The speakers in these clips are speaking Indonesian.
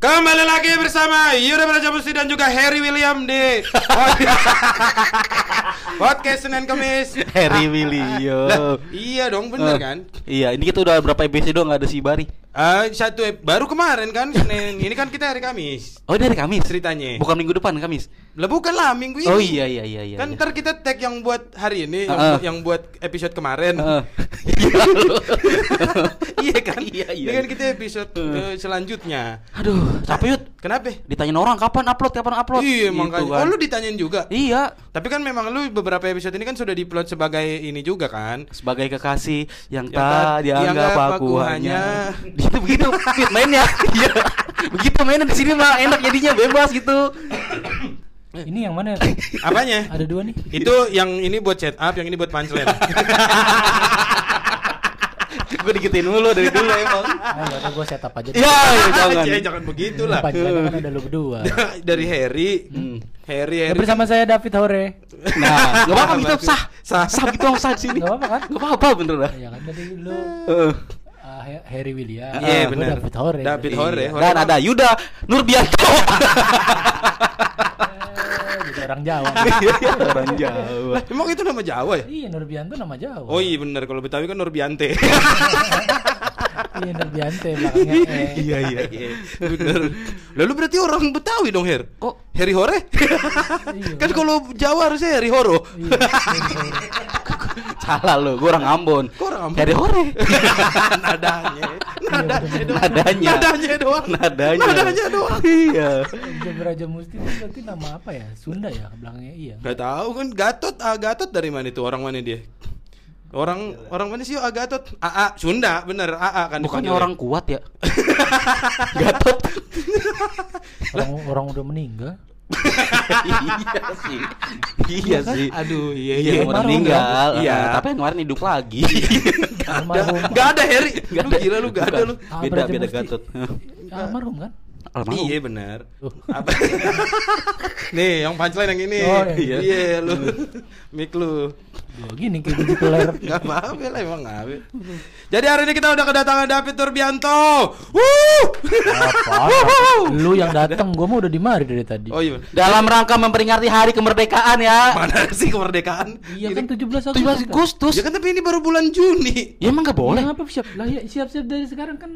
Kembali lagi bersama Yuda Braja Musti dan juga Harry William di Podcast Senin Kamis Harry William. Lah, Iya dong bener Eh, kan Iya, ini kita udah berapa episode doang nggak ada si Bari. Ah, Satu baru kemarin kan Senin Ini kan kita hari Kamis Oh, dari Kamis. Ceritanya Bukan minggu depan, Kamis. Lah bukan lah minggu ini Oh iya iya iya iya. Kan iya. ntar kita tag yang buat hari ini yang, Heeh. bu- yang buat episode kemarin Heeh. Iya, lu. Iya kan Iya, iya, Ini kan kita episode eh, selanjutnya Aduh, capek yut. Kenapa? Ditanyain orang kapan upload, kapan upload. Iya Gitu makanya kan. Oh lu ditanyain juga Iya, Tapi kan memang lu beberapa episode ini kan sudah diupload sebagai ini juga kan sebagai kekasih yang Ya kan, tak dianggap aku hanya. Gitu begitu Fit, mainnya. Iya. Begitu mainnya di sini mah enak jadinya bebas gitu. Ini yang mana? Apanya? Ada dua nih. Itu yang ini buat chat up, yang ini buat punchline. Gue digituin mulu dari dulu emang. Ah, ya udah gue setup aja. Iya, iya, jangan. Cie, jangan begitulah. Pancelannya kan ada lu berdua. Dari Harry, Hmm. Harry, Ya, Harry. bersama saya David Hore. Nah, nggak apa-apa gitu Sah. sah. Sah, sah gitu sah di sini. Gak apa-apa kan? Nggak apa-apa bener dah. Ya kan tadi lu Harry William. Iya, Gua benar. David Hore. David Hore. Iya. Dan ada Yuda Nurbianto. Eh, orang Jawa. Orang Jawa. Lah, emang itu nama Jawa ya? iya, Nurbianto nama Jawa. Oh iya bener kalau Betawi kan Nurbiante. Iya, Nurbiante belakangnya E. Iya iya iya. bener. Lalu berarti orang Betawi dong, Her. Kok Harry Hore? Iya, kan kalau Jawa harusnya Harry Horo. Iya, Harry Hore. salah lu? Gue orang Ambon. Kok orang Ambon? Dari Hore. Nadanya. Nadanya doang. Nadanya. Nadanya doang. Nadanya. Nadanya doang. Iya. Beraja Musti itu berarti nama apa ya? Sunda ya belakangnya iya. Gak tahu kan Gatot, ah Gatot dari mana itu orang mana dia? Orang orang mana sih ah, Gatot? AA Sunda bener AA kan Bukannya dipanggilnya. orang kuat ya? Gatot. Orang orang udah meninggal. Iya sih. Iya sih. Aduh iya Iya, iya. udah Almarhum meninggal. kan? Iya. Eh, Tapi yang kemarin hidup lagi. Almarhum. Gak ada Harry. Lu ada. gila lu gak ada lu. Ah, Beda beda. Gatot. Almarhum kan? Almarhum. Iya benar. Apa? Nih, yang punchline yang ini. Oh, iya. Iya lu. Mik lu. Duh, gini kayak biji peler. Gak apa-apa lah emang ngabe. Jadi hari ini kita udah kedatangan David Turbianto. Wuh. Apa? Lu yang datang, gua mah udah di mari dari tadi. Oh iya. Dalam rangka memperingati hari kemerdekaan ya. Mana sih kemerdekaan? Iya kan 17 Agustus. 17 Agustus. Ya kan tapi ini baru bulan Juni. Ya emang gak boleh. Boleh apa siap? Lah ya siap-siap dari sekarang kan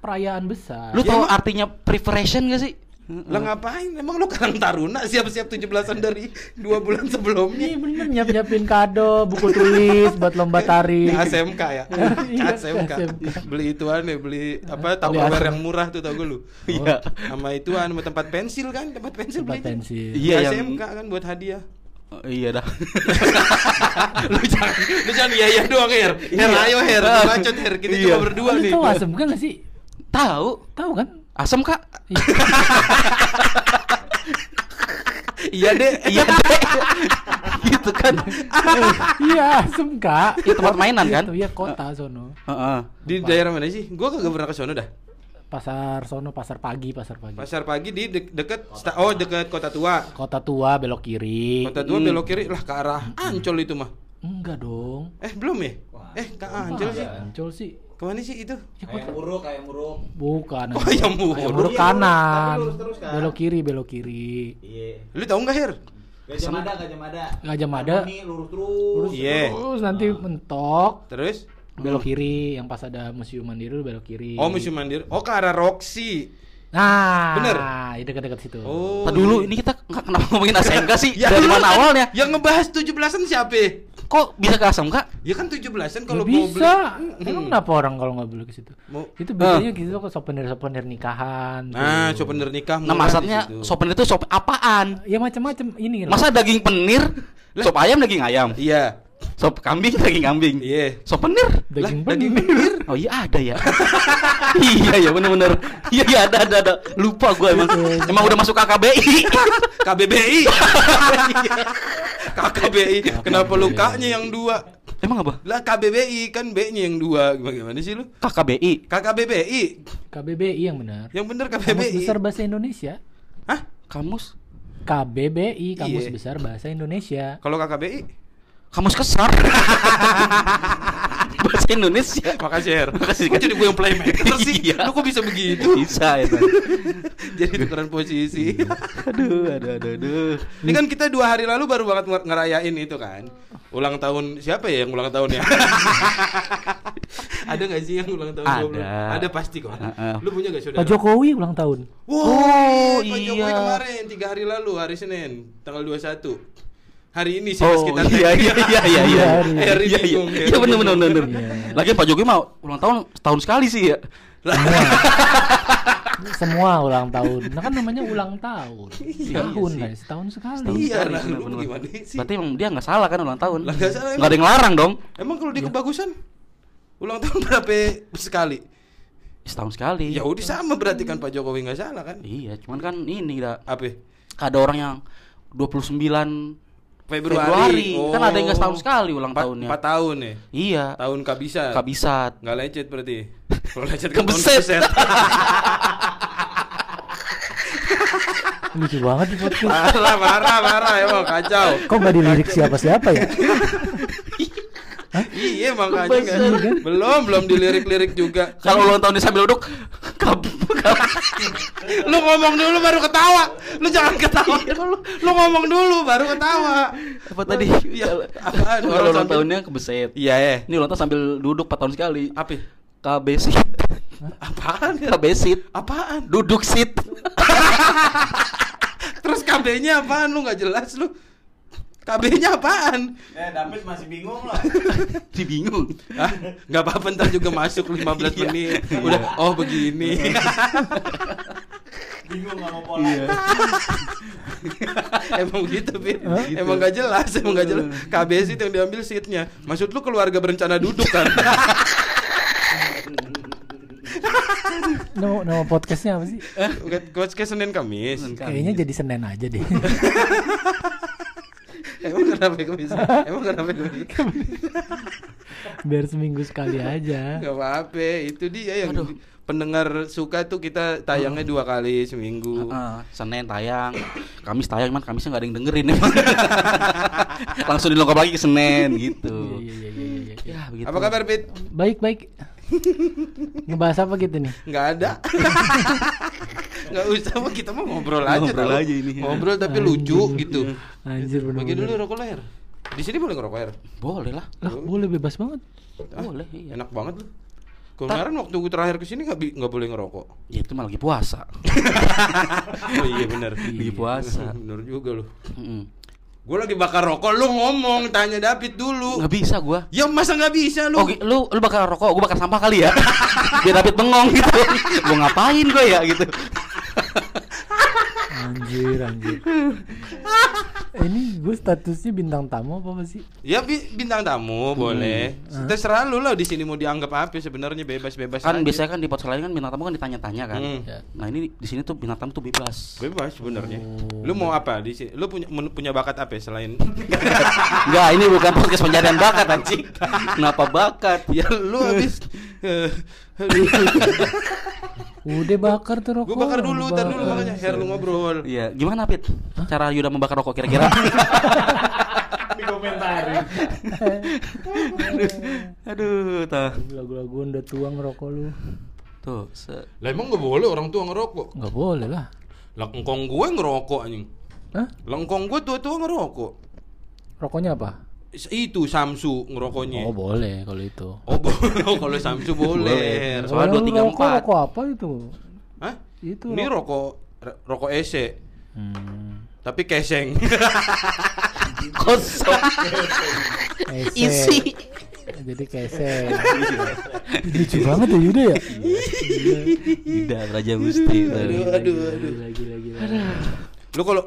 perayaan besar. Lu Ya, tahu emang- artinya preparation gak sih? Lah ngapain? Emang lu karang taruna siap-siap 17-an dari dua bulan Iya sebelumnya. bener nyiap-nyiapin kado, buku tulis buat lomba tari. ASMK ya. Iya. ASMK. Beli ituan ya, beli apa Tupperware yang murah tuh tau gue lu. Iya. Sama ituan sama tempat pensil kan, tempat pensil Tempat beli. pensil. Iya, yang- ASMK kan buat hadiah. Oh, iya dah. lu jangan lu jangan iya iya doang Her. Her ayo Her, bacot Her. Kita Iya. cuma berdua Lu nih. tahu asem kan gak sih? Tahu. Tahu kan? Asem kak? Iya. Iya deh. Iya deh. gitu kan. Iya, asem kak. Itu tempat mainan kan? Itu ya kota sono. Heeh. Di daerah mana sih? Gua kagak pernah ke sono dah. Pasar sono, pasar pagi, pasar pagi. Pasar pagi di de- deket sta- oh deket Kota Tua. Kota tua belok kiri. Kota Tua belok kiri lah ke arah Ancol itu mah. Enggak dong. Eh belum ya? Eh ke Ancol sih. Ancol sih. Ke mana sih itu? Ya, kota- muruk kayak muruk Bukan. Oh, ayam muruk. Ayam muruk Iya, kanan. lurus terus kan? Belok kiri, belok kiri. iya Lu tahu nggak Her? gajah mada gajah mada Gajah Mada. Harmoni, lurus terus Iya. Terus nanti mentok Terus? belok kiri yang pas ada museum mandiri lu belok kiri. Oh Museum Mandiri. Oh ke arah Roxy. Nah, Bener? Itu dekat-dekat situ. Oh. Tadi dulu ini kita nggak kenapa ngomongin ASMK sih? Ya, Dari mana awalnya? Yang ngebahas 17-an siapa? Kok bisa ke ASMK? Ya kan 17-an Ya kalau mau beli. bisa. Mm-mm. Emang kenapa orang kalau nggak boleh ke situ? Mau- Itu biasanya gitu kok souvenir-souvenir nikahan. Nah, tuh. souvenir nikah Nah, maksudnya souvenir itu sop apaan? Ya macam-macam ini. Masa daging penir? Sop ayam daging ayam. Iya. Sop kambing daging kambing. Iya. Sop penir? daging Lah, daging penir. Oh iya ada ya. iya ya bener-bener. Iya iya ada ada ada. Lupa gue emang. Emang udah masuk KKBI. KBBI. KKBI. Kenapa lu K-nya yang dua? emang apa? Lah KBBI kan B-nya yang dua. Gimana sih lu? KKBI. KKBBI. KBBI yang benar. Yang Kamus KBBI. Besar Bahasa Indonesia. Hah? Kamus. KBBI Kamus Iya. Besar Bahasa Indonesia. Kalau KKBI? kamus kesar. Bahasa Indonesia. Makasih Her. Makasih, Kok kan? jadi gue yang playmaker sih? Iya. Lu kok bisa begitu? Bisa ya. jadi tukeran posisi. aduh, aduh, aduh, aduh. Ini kan kita dua hari lalu baru banget nger- ngerayain itu kan Ulang tahun siapa ya yang ulang tahun ya? ada gak sih yang ulang tahun Ada. 20? Ada pasti kok Heeh. Lu punya gak saudara? Pak Jokowi ulang tahun. Wow, Oh, Pak Jokowi iya. kemarin tiga hari lalu hari Senin tanggal 21 Hari ini sih pas Oh kita iya iya iya iya iya. Iya, Iya iya. bingung, Iya Heri benar benar benar. Lagian Pak Jokowi mau ulang tahun setahun sekali sih ya. Semua ulang tahun. Nah kan namanya ulang tahun. Iya, Tahun iya lah, sih. setahun sekali. Iya, Sekali, nah, benar, lu benar. gimana sih? Berarti emang dia nggak salah kan ulang tahun. Lah, nggak salah, Nggak ada yang larang dong. Emang kalau Iya. di kebagusan ulang tahun berapa sekali? Setahun sekali. Ya udah sama berarti kan Pak Jokowi nggak salah kan? Iya, cuman kan ini dah Apa? ada orang yang 29 Februari. Februari. Kan ada yang Oh. setahun sekali ulang Empat, tahunnya. empat tahun ya? Iya. Tahun kabisa. Kabisat. Nggak lecet berarti. Kalau lecet kan Kebeset. Lucu banget di podcast. marah, marah, marah emang kacau. Kok nggak dilirik siapa-siapa ya? Iya makanya kan. Belum, belum dilirik-lirik juga. Kalau ulang tahunnya sambil duduk Lu ngomong dulu baru ketawa. Lu jangan ketawa dulu. Lu ngomong dulu baru ketawa. apa tadi? Iya, apaan? Kalau ulang sambil- tahunnya kebeset. Iya, eh. Ini ulang tahun sambil duduk 4 tahun sekali. Apa? Kabesit. Apaan? Kabesit. Apaan? Duduk sit. Terus KB-nya apaan? Lu nggak jelas lu. KB-nya apaan? Eh, David masih bingung loh. Di bingung. Hah? Nggak apa-apa ntar juga masuk 15 Iya. menit. Udah, oh begini. bingung nggak mau pola. Iya. emang gitu, Fit. Hah? Emang nggak jelas, emang nggak jelas. KB sih yang diambil seatnya. Maksud lu keluarga berencana duduk kan? Nama, nama podcastnya apa sih? Kamis. Senin Kamis. Kayaknya jadi Senin aja deh. Emang kenapa Kamis? Emang kenapa Kamis? Biar seminggu sekali aja. Gak apa-apa, itu dia yang Aduh. pendengar suka tuh kita tayangnya dua kali seminggu. Heeh, Senin tayang, Kamis tayang, man Kamisnya nggak ada yang dengerin emang. Langsung dilengkap lagi ke Senin gitu. Iya, iya, iya, iya, iya. Ya, begitu. Apa kabar, Pit? Baik, baik. Ngebahas apa gitu nih? Nggak ada. Nggak usah, mah kita mau ngobrol aja. Ngobrol tau. aja ini. Ngobrol tapi lucu gitu. Anjir bener Bagi dulu rokok leher. Di sini boleh ngerokok air? Boleh lah. Lah, boleh bebas banget. Ah, Boleh, iya. Enak banget lu. Kemarin waktu gue terakhir ke sini nggak bi- nggak boleh ngerokok. Ya itu mah lagi puasa. oh iya benar. Lagi puasa. Bener juga lu. Mm-mm. Gue lagi bakar rokok, lu ngomong, tanya David dulu. Nggak bisa gua. Ya masa nggak bisa lu? Oh, lu lu bakar rokok, gua bakar sampah kali ya. Biar David bengong gitu. gua ngapain gua ya gitu. Anjir, anjir. Eh, ini gue statusnya bintang tamu apa apa sih? Ya bi- bintang tamu boleh. Terserah lu lah di sini mau dianggap apa sebenarnya bebas-bebas. Kan aja. biasanya kan di podcast lain kan bintang tamu kan ditanya-tanya kan. Hmm. Ya. Nah, ini di sini tuh bintang tamu tuh bebas. Bebas sebenarnya. Oh. Lu mau apa di sini? Lu punya punya bakat apa ya selain Enggak, ini bukan podcast pencarian bakat anjing. Kenapa bakat? ya lu habis. Udah bakar tuh rokok. Gua bakar dulu, udah tar dulu makanya Her lu ngobrol. Iya, gimana Pit? Cara Yuda membakar rokok kira-kira? Di komentarin. Aduh, tah. Lagu-lagu udah tua ngerokok lu. Tuh, se- Lah emang nggak boleh orang tua ngerokok. Nggak boleh lah. Lah engkong gue ngerokok anjing. Hah? Lah engkong gue tua-tua ngerokok. Rokoknya apa? Itu Samsu ngerokoknya. Oh boleh kalau itu. Oh, boleh. kalau Samsu boleh. Soalnya dua, tiga, empat. rokok apa itu? Hah? Itu Ini rokok. rokok ese, Hmm. tapi keseng. kosong. Isi. Jadi keseng. Lucu banget ya Yuda ya. Tidak, Raja Gusti. Aduh, aduh, aduh. Lagi lagi. Lu kalau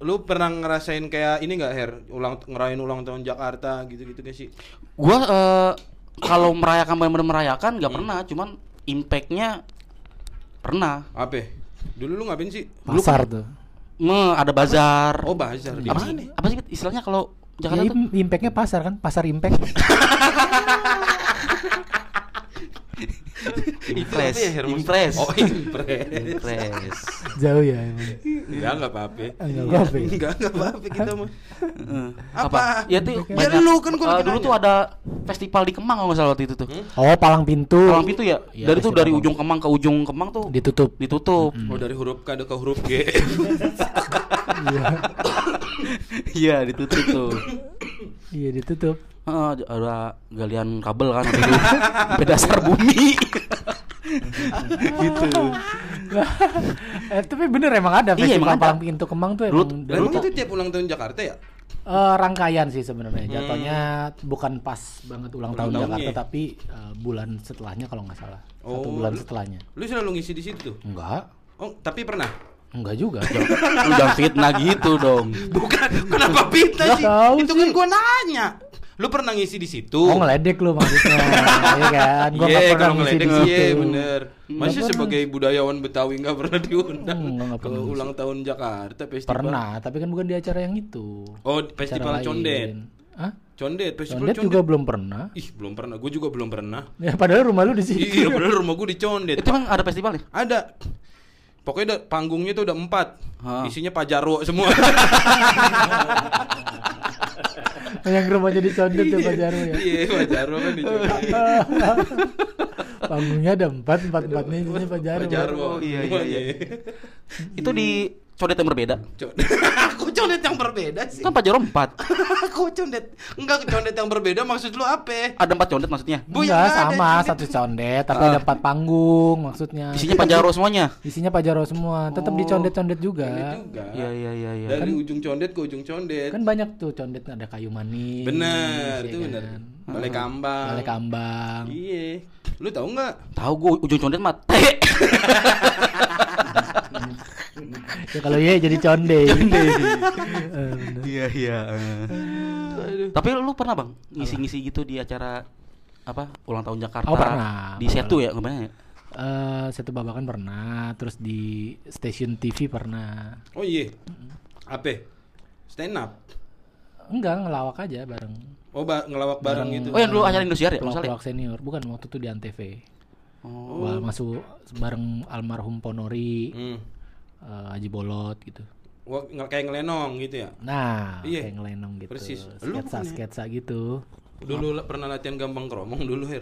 lu pernah ngerasain kayak ini nggak Her? Ulang ngerayain ulang tahun Jakarta gitu-gitu gak sih? Gua eh, kalau merayakan benar-benar merayakan nggak pernah, cuman impactnya pernah. Apa? Dulu lu ngapain sih? Pasar tuh. Me, ada bazar. Oh, bazar di apa sih? Apa sih istilahnya kalau Ya, Jakarta tuh? im- impactnya pasar kan? Pasar impact. Impres, ya, impres. Oh, impres. Impres. Jauh ya emang. Enggak, enggak apa-apa. Enggak apa-apa. Enggak, enggak apa-apa kita mah. Heeh. Apa? Ya tuh Ya banyak- lu kan gua eh, dulu tuh ada festival di Kemang kalau nggak salah waktu itu tuh. Oh, palang pintu. Palang pintu ya. Iya, dari tuh dari ujung Kemang ke ujung Kemang tuh ditutup. ditutup. Oh, dari huruf K ke huruf G. Iya, ditutup tuh. Iya, ditutup. Heeh, ada galian kabel kan sampai dasar bumi. gitu. eh, tapi bener emang ada Iya, festival emang ada. palang pintu Kemang tuh emang Dan dari- itu tiap ulang tahun Jakarta ya? Eh, rangkaian sih sebenarnya. Jatuhnya bukan pas banget ulang, Ulang tahun. Jakarta tapi eh, bulan setelahnya kalau nggak salah. Satu Oh, bulan lu- setelahnya. Lu selalu ngisi di situ tuh? Enggak. Oh, tapi pernah? Enggak juga. Lu jangan fitnah gitu dong. Bukan, kenapa Nggak sih? Itu kan gua nanya. Lu pernah ngisi di situ? Oh ngeledek lu maksudnya. Iya kan? Gua Iya, nggak pernah kalau ngisi di situ. iya bener. Masih pernah. sebagai budayawan Betawi nggak pernah diundang nggak ke pernah ngisi. ulang tahun Jakarta festival. Pernah, tapi kan bukan di acara yang itu. Oh, Acara festival lain. Condet. Hah? Condet, festival Condet Condet. juga belum pernah. Ih, belum pernah. Gue juga belum pernah. Ya padahal rumah lu di situ. iya, padahal rumah gue di Condet. Itu emang ada festivalnya? Ada. Pokoknya udah, panggungnya tuh udah empat. Hah. Isinya Pajaro semua. yang rumahnya di Condet ya Pak Jarwo ya. Iya, Pajaro kan di Condet. Panggungnya ada empat, empat empatnya isinya Pak Jarwo. Pajaro. iya, iya, iya. Itu di Codet yang berbeda. Condet. condet yang berbeda sih? Kan Pajaro 4. Kok condet? Enggak condet yang berbeda maksud lu apa? Ada 4 condet maksudnya. Bu, Enggak ada sama Condet. satu condet tapi Ah. ada empat panggung maksudnya. Isinya Pajaro semuanya. Isinya Pak Jarwo semua, tetap di Oh. condet-condet juga. Condet juga. Iya, iya, iya, iya. Dari ujung condet ke ujung condet. Kan banyak tuh condet ada kayu manis. bener, ya itu kan? bener. Balai kambang. Balai kambang. Iya. Lu tahu nggak? Tahu gua ujung condet mah. Ya kalau iya jadi conde. Eh. Iya, iya. Tapi lu pernah, Bang, ngisi-ngisi gitu di acara apa? Ulang tahun Jakarta. Oh, pernah. Di Setu ya, ke mana ya? Eh, satu babakan pernah, terus di stasiun TV pernah. Oh iya. Apa? Stand up. Enggak, ngelawak aja bareng. Oh, ba- ngelawak bareng gitu. Oh, yang dulu acara Indosiar ya, masalah. pelawak senior, bukan waktu itu di Antv. Oh. Gua masuk bareng almarhum Ponori, Hmm. eh, Haji Bolot gitu. Wah, nge- kayak ngelenong gitu ya. Nah, Iya. kayak ngelenong gitu. Persis. Ya? Sketsa-sketsa gitu. Dulu pernah latihan gampang keromong dulu, Her.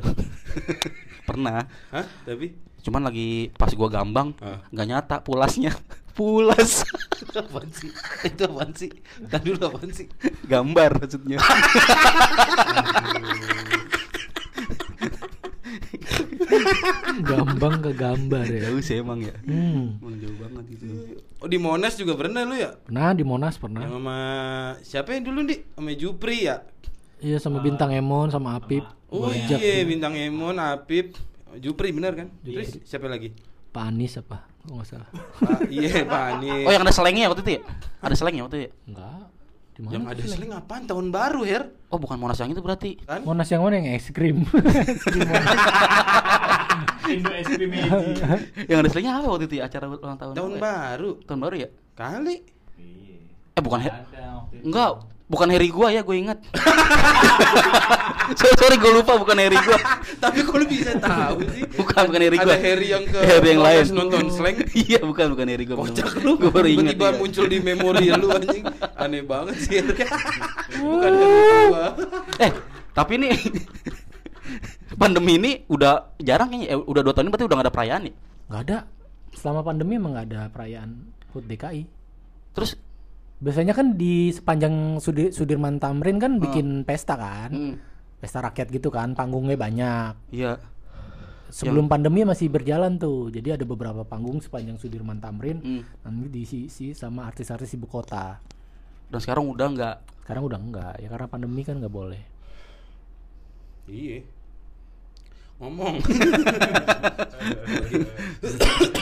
Pernah. Hah? Tapi Cuman lagi pas gua gambang, Ah. nggak nyata pulasnya. Pulas. apaan sih? Itu apaan sih? Tadi dulu apaan sih? Gambar maksudnya. Gambang ke gambar ya. Jauh sih emang ya. Hmm. Emang jauh banget gitu. Oh, di Monas juga pernah lu ya? Pernah di Monas pernah. Yang sama siapa yang dulu di? Sama Jupri ya? Iya sama Bintang Emon sama Apip. Oh iya, tuh. Bintang Emon, Apip, Jupri bener kan? Terus siapa lagi? Pak Anis apa? Gua nggak salah. Pak, iya, Pak Anies. Oh, yang ada selengnya waktu itu ya? Ada selengnya waktu itu ya? Enggak. Di mana? yang ada seling apaan? Tahun baru, Her? Oh, bukan Monas yang itu berarti. Kan? Monas yang mana yang es krim? Indo es krim yang ada selengnya apa waktu itu ya acara ulang tahun? Tahun ya? baru. Tahun baru ya? Kali. Eh, bukan Her-. Enggak, bukan Harry gua ya, gue ingat. sorry, sorry gue lupa bukan Harry gua. Tapi kok lu bisa tahu sih? Bukan, bukan Harry gua. Ada Harry yang ke Harry yang lain. Nonton slang. iya, bukan bukan Harry gua. Kocak lu. Gue baru ingat. Tiba-tiba iya. muncul di memori lu anjing. Aneh banget sih. Bukan kan gua. Eh, tapi ini pandemi ini udah jarang kayaknya. Eh, udah dua tahun ini berarti udah gak ada perayaan ya? Nggak ada. Selama pandemi emang nggak ada perayaan HUT DKI. Terus Biasanya kan di sepanjang Sudi- Sudirman Tamrin kan bikin pesta kan. hmm, Pesta rakyat gitu kan, panggungnya banyak. iya. Sebelum pandemi masih berjalan tuh. Jadi ada beberapa panggung sepanjang Sudirman Tamrin Hmm. nanti diisi sama artis-artis ibu kota. Dan sekarang udah nggak Sekarang udah enggak, ya karena pandemi kan nggak boleh. Iya. Ngomong.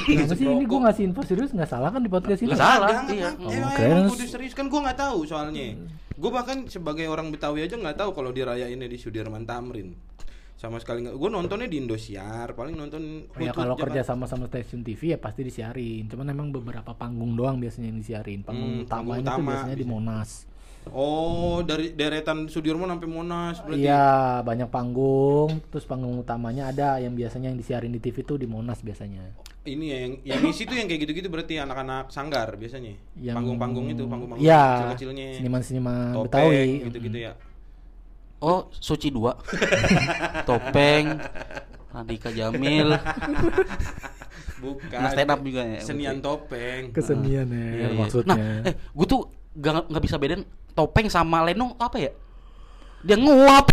Kenapa sih ini gue ngasih info serius nggak salah kan di podcast ini? Nggak salah. Iya. Oh, Emang, kudu serius kan gua nggak tahu soalnya. Gua bahkan sebagai orang Betawi aja nggak tahu kalau dirayainnya di Sudirman Tamrin. Sama sekali nggak. Gua nontonnya di Indosiar, paling nonton Oh, ya kalau kerja sama sama stasiun TV ya pasti disiarin. Cuman emang beberapa panggung doang biasanya yang disiarin. Panggung Hmm, panggung utamanya tuh utama biasanya di. Monas. Oh, dari deretan Sudirman sampai Monas berarti. Iya, banyak panggung. Terus panggung utamanya ada yang biasanya yang disiarin di TV tuh di Monas biasanya. Ini ya yang yang isi tuh yang kayak gitu-gitu berarti anak-anak sanggar biasanya. Yang Panggung-panggung itu, panggung-panggung Iya, kecil-kecilnya. seniman-seniman Topeng Betawi. gitu-gitu ya. Oh, Suci dua. Topeng. Andika Jamil. Bukan. Nah, stand up juga ya. Senian topeng. Kesenian ya Iya, iya. maksudnya. Nah, eh, gue tuh gak, nggak bisa bedain topeng sama lenong apa ya? Dia nguap.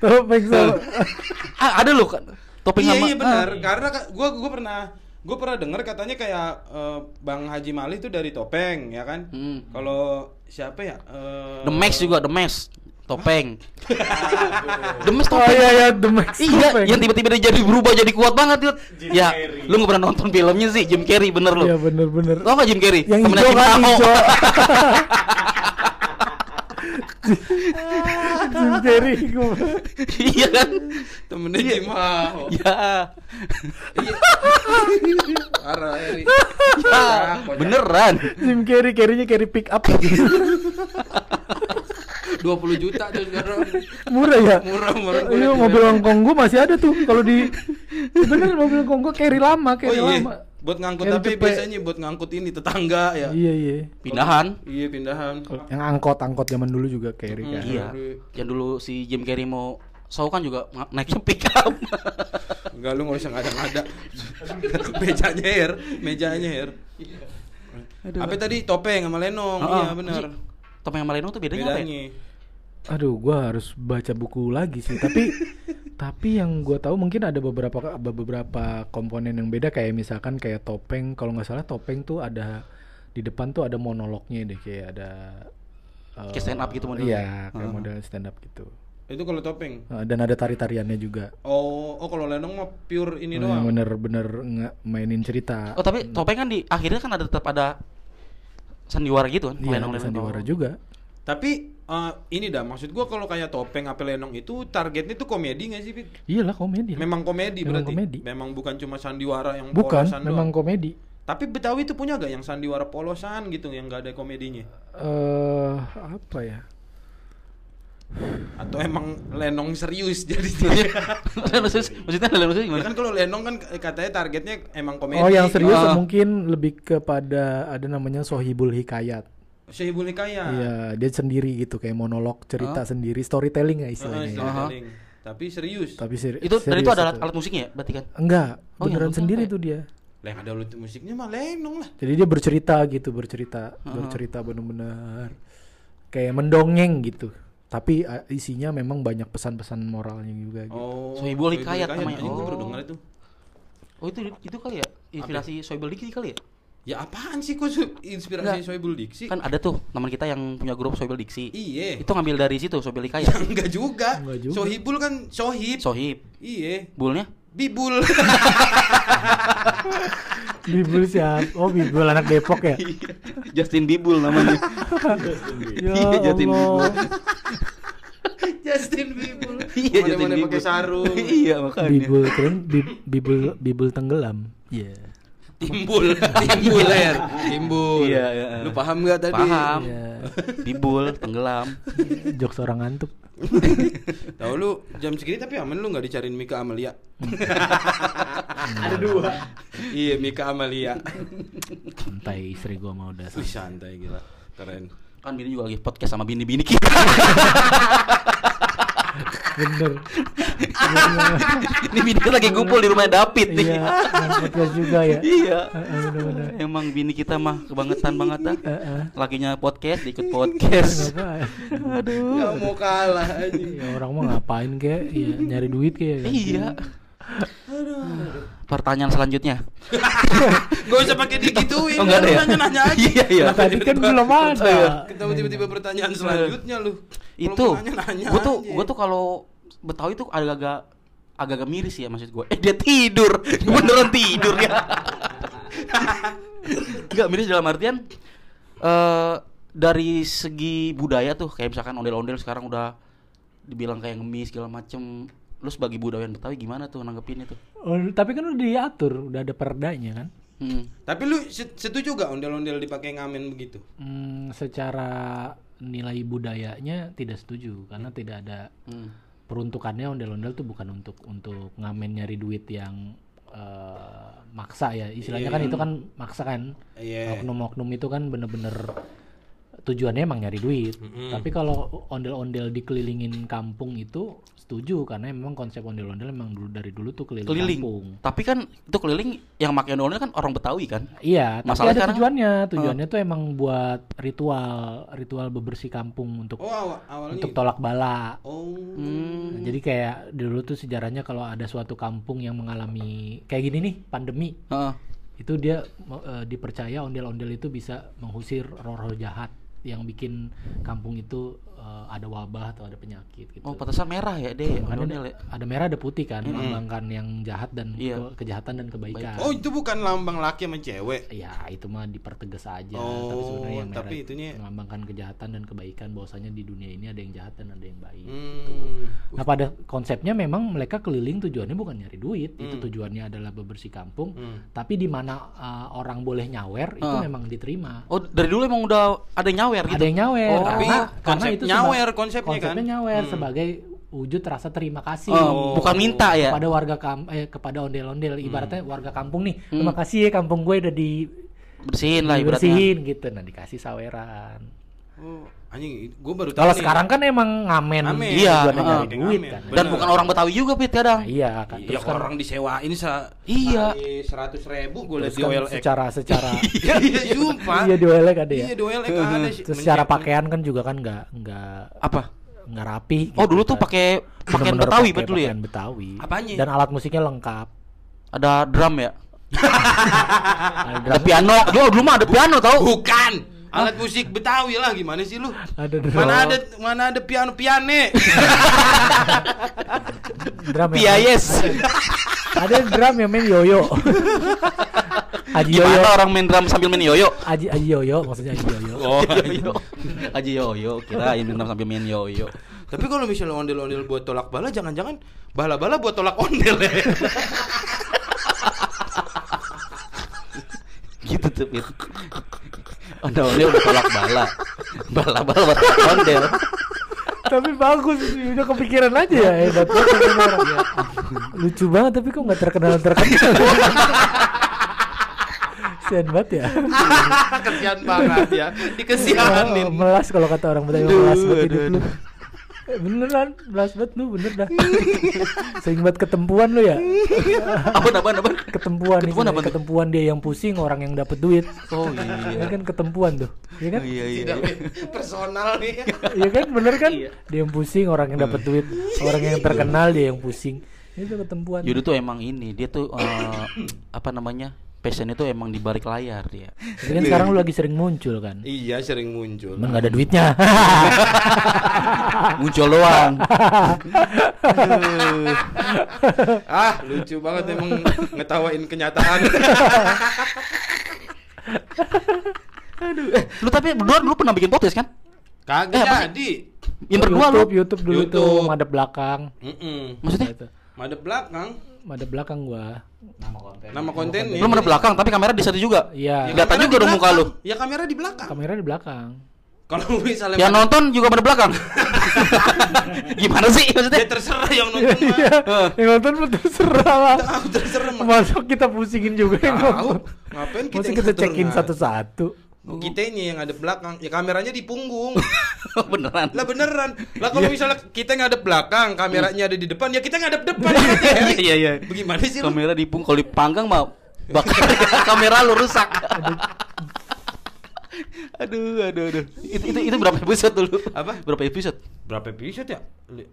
Topeng sama ah, ada loh kan topeng iya sama iya benar ah, karena ka- gua gua pernah gua pernah dengar katanya kayak eh, Bang Haji Malih itu dari topeng ya kan Hmm. kalau siapa ya Eh, The Max juga The Max topeng. Max Oh topeng. iya ya The Max Iya, Topeng. yang tiba-tiba dia jadi berubah jadi kuat banget, Yud. Jim Ya, Carrey. lu gak pernah nonton filmnya sih, Jim Carrey bener lu. Iya bener-bener. Tau gak Jim Carrey? Yang Temennya hijau kan hijau. Jim Carrey. Iya kan? temennya Jim Hao. Ya. Iya. Parah Eri. Ya, beneran. Jim Carrey carry-nya carry pick up. 20 juta tuh sekarang. Murah ya? Murah, murah. Iya, mobil Hongkong gua masih ada tuh kalau di bener mobil Hongkong gua carry lama, Oh carry iya. lama. Buat ngangkut Carry tapi cepet. biasanya buat ngangkut ini tetangga ya. Iya, iya. Pindahan. Iya pindahan. Yang angkot-angkot zaman dulu juga carry kan. Iya. Yang dulu si Jim Carrey mau show kan juga naiknya pick up. Enggak lu nggak usah ngada-ngada. Mejanya Her, mejanya Her. Apa tadi topeng sama lenong? Heeh, iya benar. Topeng sama lenong tuh bedanya, apa ya? Aduh, gua harus baca buku lagi sih. Tapi tapi yang gua tahu mungkin ada beberapa ada beberapa komponen yang beda kayak misalkan kayak topeng. Kalau nggak salah topeng tuh ada di depan tuh ada monolognya deh kayak ada eh, Kayak stand up gitu modelnya. Iya, kayak Heeh. model stand up gitu. Itu kalau topeng. Eh, dan ada tari-tariannya juga. Oh, oh kalau lenong mah pure ini Eh, doang. bener-bener nggak mainin cerita. Oh, tapi topeng kan di akhirnya kan ada tetap ada sandiwara gitu kan. Iya, ada lenong-lenong. sandiwara juga. Tapi eh, ini dah maksud gua kalau kayak topeng apa lenong itu targetnya tuh komedi nggak sih, Pit? Iyalah komedi. lah. Memang komedi Memang berarti. komedi. Memang bukan cuma sandiwara yang Bukan, polosan memang doang. komedi. Tapi Betawi itu punya gak yang sandiwara polosan gitu yang gak ada komedinya? Eh apa ya? Atau emang lenong serius jadi Lenong serius- Maksudnya lenong serius gimana? kan kalau lenong kan katanya targetnya emang komedi. Oh, yang serius Ah. mungkin lebih kepada ada namanya sohibul hikayat. Syahibul Hikayat. Iya, dia sendiri gitu kayak monolog cerita sendiri, storytelling ya istilahnya. ya. storytelling. Tapi serius. Tapi seri- Itu dan serius itu ada alat, alat musiknya ya berarti kan? Enggak, Oh, yang beneran nonton sendiri apa tuh dia. Lah yang ada lu- musiknya mah lenong lah. Jadi dia bercerita gitu, bercerita, bercerita bener-bener kayak mendongeng gitu. Tapi uh, isinya memang banyak pesan-pesan moralnya juga gitu. Oh. Sohibul Hikayat namanya. Baru Oh. itu. Oh, itu itu kali ya? Inspirasi Soibel Diki kali ya? Ya apaan sih kok inspirasi. Sohibul Diksi? Kan ada tuh teman kita yang punya grup Soibel Diksi. Iya. Itu ngambil dari situ Soibel Ya Hikayat. enggak juga. Enggak juga. Sohibul kan sohib. Sohib. Iya. Bulnya? Bibul. Bibul siapa? Oh, Bibul anak Depok ya? Justin Bibul namanya. ya Iya, Justin Allah. Justin Bibul. Iya, Justin Bibul. pakai sarung. iya, makanya. Bibul keren, bib- bibul bibul tenggelam. Iya. Timbul, timbul ler, timbul. Iya, iya. Lu paham gak tadi? Paham. Iya. Bibul, tenggelam. Jokes orang ngantuk. Tahu lu jam segini tapi aman lu nggak dicariin Mika Amalia? Ada dua. iya Mika Amalia. Santai istri gua mah udah. Wih santai gila, keren. Kan bini juga lagi podcast sama bini-bini kita. Bener. Ini bini kita lagi kumpul di rumah David nih. Iya, podcast juga ya. Iya. Emang bini kita mah kebangetan banget dah. Heeh. Lakinya podcast, ikut podcast. Aduh. Gak mau kalah aja. Ya orang mah ngapain kek? Iya, nyari duit kek. Iya. Pertanyaan selanjutnya. Gak usah pakai digituin. Oh, nggak ada ya? Nanya-nanya aja. Iya, iya. Tadi kan belum ada. Kita tiba-tiba pertanyaan selanjutnya lu. Itu. Gue tuh, gue tuh kalau Betawi tuh agak-agak agak-agak miris ya maksud gue. Eh dia tidur, beneran tidur ya. Enggak miris dalam artian eh dari segi budaya tuh kayak misalkan ondel-ondel sekarang udah dibilang kayak ngemis segala macem. Lu sebagai budayawan Betawi gimana tuh nanggepin itu? Oh, tapi kan udah diatur, udah ada perdanya kan? Hmm. Tapi lu se- setuju gak ondel-ondel dipakai ngamen begitu? Hmm, secara nilai budayanya tidak setuju karena tidak ada Hmm. peruntukannya ondel-ondel tuh bukan untuk untuk ngamen nyari duit yang eh, maksa ya istilahnya kan itu kan maksa kan Iya. oknum-oknum itu kan bener-bener tujuannya emang nyari duit tapi kalau ondel-ondel dikelilingin kampung itu setuju karena memang konsep ondel-ondel emang dulu dari dulu tuh keliling, Keliling. kampung Tapi kan itu keliling yang makai ondel kan orang Betawi kan. Iya, tapi Masalah ada sekarang- tujuannya. Tujuannya tuh emang buat ritual, ritual bebersih kampung untuk Oh, awa- awalnya. untuk tolak bala. Oh. Hmm. Nah, jadi kayak dulu tuh sejarahnya kalau ada suatu kampung yang mengalami kayak gini nih, pandemi, Heeh. itu dia eh, dipercaya ondel-ondel itu bisa mengusir roh-roh jahat yang bikin kampung itu eh, ada wabah atau ada penyakit gitu. Oh, pantesan merah ya deh ondel ada, ya. ada merah ada putih kan, melambangkan yang jahat dan Iya. ke- kejahatan dan kebaikan. Oh, itu bukan lambang laki sama cewek. Ya itu mah dipertegas aja. Oh, tapi sebenarnya yang tapi merah itunya- melambangkan kejahatan dan kebaikan. Bahwasanya di dunia ini ada yang jahat dan ada yang baik. Hmm. Nah pada konsepnya memang mereka keliling tujuannya bukan nyari duit, itu Hmm. tujuannya adalah bebersih kampung. Hmm. Tapi di mana uh, orang boleh nyawer itu Ah. memang diterima. Oh, dari dulu emang udah ada yang nyawer gitu. Ada yang nyawer Oh, Tapi karena karena konsep itu nyawer seba- konsepnya kan? nyawer Hmm. sebagai wujud rasa terima kasih. Oh, bukan minta ya. kepada warga kam eh, kepada ondel-ondel ibaratnya Hmm. warga kampung nih terima kasih ya kampung gue udah di Bersihin lah ibaratnya. dibersihin gitu nah dikasih saweran Oh, anjing, gue baru tahu kalau sekarang kan emang ngamen, Ngamen. Iya, tujuannya nyari duit Ngamen. kan Dan Bener. bukan orang Betawi juga Pit kadang. Nah, iya kan Iya, terus kan orang disewain sa Iya. seratus ribu gue terus di kan OLX. secara secara Iya, sumpah. iya di OLX ada ya Iya, di OLX ada sih. terus secara pakaian kan juga kan nggak nggak Apa? nggak rapi Oh, gitu dulu tuh kan. pakai pakaian Betawi betul ya? pakaian Betawi Apanya? dan alat musiknya lengkap Ada drum ya? ada, Ada piano. Dulu dulu mah ada piano tau. Bukan. Alat musik Betawi lah gimana sih lu? ada drum Mana ada mana ada piano piane. drum Piayes. ada drum yang main yoyo Aji Yoyo Gimana orang main drum sambil main yoyo? Aji Aji Yoyo maksudnya Aji Yoyo Oh. Yoyo. Aji yoyo, kirain main drum sambil main yoyo. Tapi kalau misalnya ondel-ondel buat tolak bala jangan-jangan bala-bala buat tolak ondel ya. Gitu tuh. Ondel-ondel udah tolak bala. Bala-bala buat ondel. tapi bagus sih udah kepikiran aja ya hebat orang ya. lucu banget tapi kok nggak terkenal terkenal Sian banget ya Kesian banget ya. Dikesianin. Oh, melas kalau kata orang Betawi Aduh, melas banget aduh, hidup lu Eh, beneran melas banget lu bener dah sering banget ketempuan lu ya Apa apa apa? ketempuan, Ketempuan nih apa ketempuan dia yang pusing orang yang dapat duit Oh ya iya. kan ketempuan tuh ya kan Iya iya. Tidak personal nih. Iya kan bener kan Iya. dia yang pusing orang yang dapat duit orang yang terkenal dia yang pusing itu ketempuan Yudo tuh emang ini, dia tuh eh, apa namanya? Passion itu emang di balik layar dia. Tapi kan sekarang lu lagi sering muncul kan Iya sering muncul. Cuman gak ada duitnya Muncul doang. ah lucu banget emang ngetawain kenyataan. Aduh, eh, lu tapi berdua dulu pernah bikin podcast kan? Kagak Eh, jadi. Yang berdua lu. YouTube, YouTube dulu tuh YouTube. madep belakang Mm-mm. Maksudnya? Gitu. Madep belakang. Madep belakang gua Nama kontennya. Lu ada belakang tapi kamera di situ juga. Iya Kelihatan kamera juga di dong muka lu. Ya kamera di belakang. kamera di belakang Kalau misalnya Yang madep- nonton juga pada belakang. Gimana sih ya maksudnya? terserah yang nonton. Iya yang nonton mah terserah lah Tahu terserah. Masuk kita pusingin juga yang nonton Ngapain kita yang kita cekin ngatur? Satu-satu Kitanya yang ada belakang, ya kameranya di punggung. Beneran. lah beneran. Lah kalau misalnya kita ngadep belakang, kameranya ada di depan, ya kita ngadep depan. Iya iya. Bagaimana sih? Kamera di pung kalau dipanggang mah bakal kamera lu rusak. aduh, aduh, aduh. Itu, itu, itu berapa episode dulu? Apa? Berapa episode? Berapa episode ya?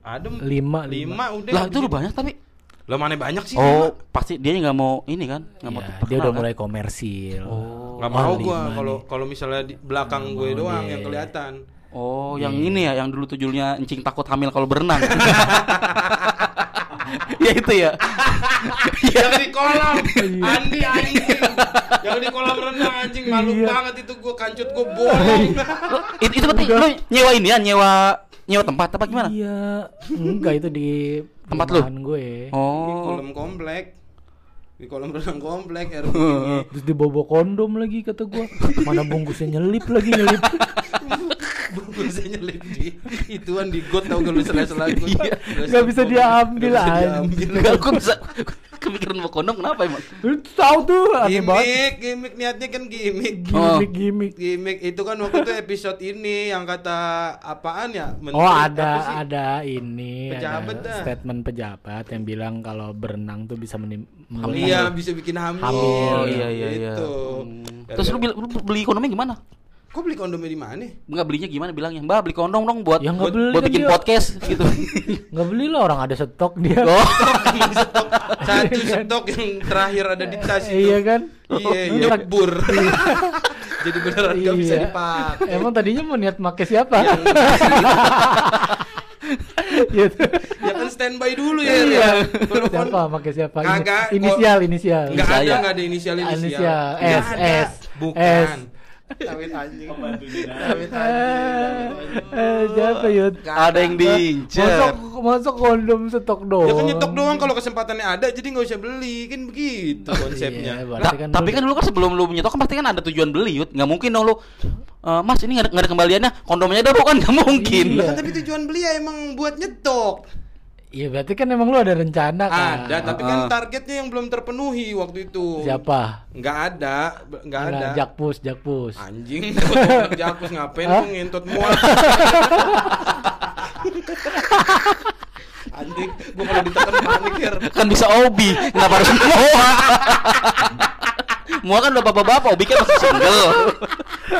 Ada Lima, lima udah. Lah itu lu banyak tapi. Lah mana banyak sih? Oh, pasti dia nggak mau ini kan? Nggak mau Iya, terkenal, dia udah kan? mulai komersil Oh. Nggak Oh, mau gua kalau kalau misalnya di belakang gue doang deh. yang kelihatan. Oh, yang ini ya, yang dulu tuh judulnya encing takut hamil kalau berenang. ya itu ya. yang di kolam Andi anjing yang di kolam renang anjing malu Iya. banget itu gua kancut gua bolong itu itu berarti lu nyewa ini ya, nyewa nyewa tempat apa gimana? Iya, enggak itu di Tempat lu? gue. di Oh. kolam komplek di kolam renang komplek air. Terus dibawa kondom lagi kata gua. Mana bungkusnya nyelip lagi nyelip. bungkusnya nyelip di ituan di got tau gak lu sela-sela got. Iya. Nggak bisa diambil, Nggak bisa kepikiran mau kondom kenapa emang? Lu tahu tuh. Gimik, gimik niatnya kan gimik. Oh. Gimik gimik. Gimik itu kan waktu itu episode ini yang kata apaan ya? Menteri, Oh ada ada ini Pejabat ada dah. statement pejabat yang bilang kalau berenang tuh bisa menim Iya bisa bikin hamil. Hamil. Oh iya iya iya. Gitu. Hmm. Terus lu, lu beli kondomnya gimana? Kok beli kondomnya di mana? Enggak belinya gimana bilangnya? Mbak beli kondom dong buat Ya, buat, beli buat kan bikin dia. podcast gitu. nggak beli lah orang ada stok dia. oh. Satu stok yang terakhir ada di tas itu. Iya kan? Iya, Iya. nyebur. Jadi beneran gak bisa Iya. dipakai. Emang tadinya mau niat make siapa? Gitu. ya kan standby dulu ya. Iya. ya. Kon- Siapa pakai siapa? Ini- Kagak, Inisial, inisial. Enggak ada, enggak ada inisial inisial. Inisial, S. S, Bukan. S. Tawit anjing. Eh, anjing. eh, siapa Yud? Ada yang diincer. Masuk masuk kondom stok doang. Ya kan nyetok doang kalau kesempatannya ada jadi nggak usah beli kan begitu konsepnya. Iya, berarti kan tapi lu- kan dulu kan sebelum lu menyetok kan pasti kan ada tujuan beli Yud. Nggak mungkin dong lu "Eh, Mas ini nggak ada, ada kembaliannya kondomnya ada kan nggak mungkin. Iya. Tapi tujuan beli ya emang buat nyetok. Iya berarti kan emang lu ada rencana kan? Ada, tapi kan Ah. targetnya yang belum terpenuhi waktu itu. Siapa? Nggak ada, b- nggak ada. Jakpus, Jakpus. Anjing, jakpus ngapain Hah? lu ngentot mual. Anjing, gua kalau ditekan panik ya. kan bisa obi kenapa harus mua mua kan udah bapak-bapak obi kan masih single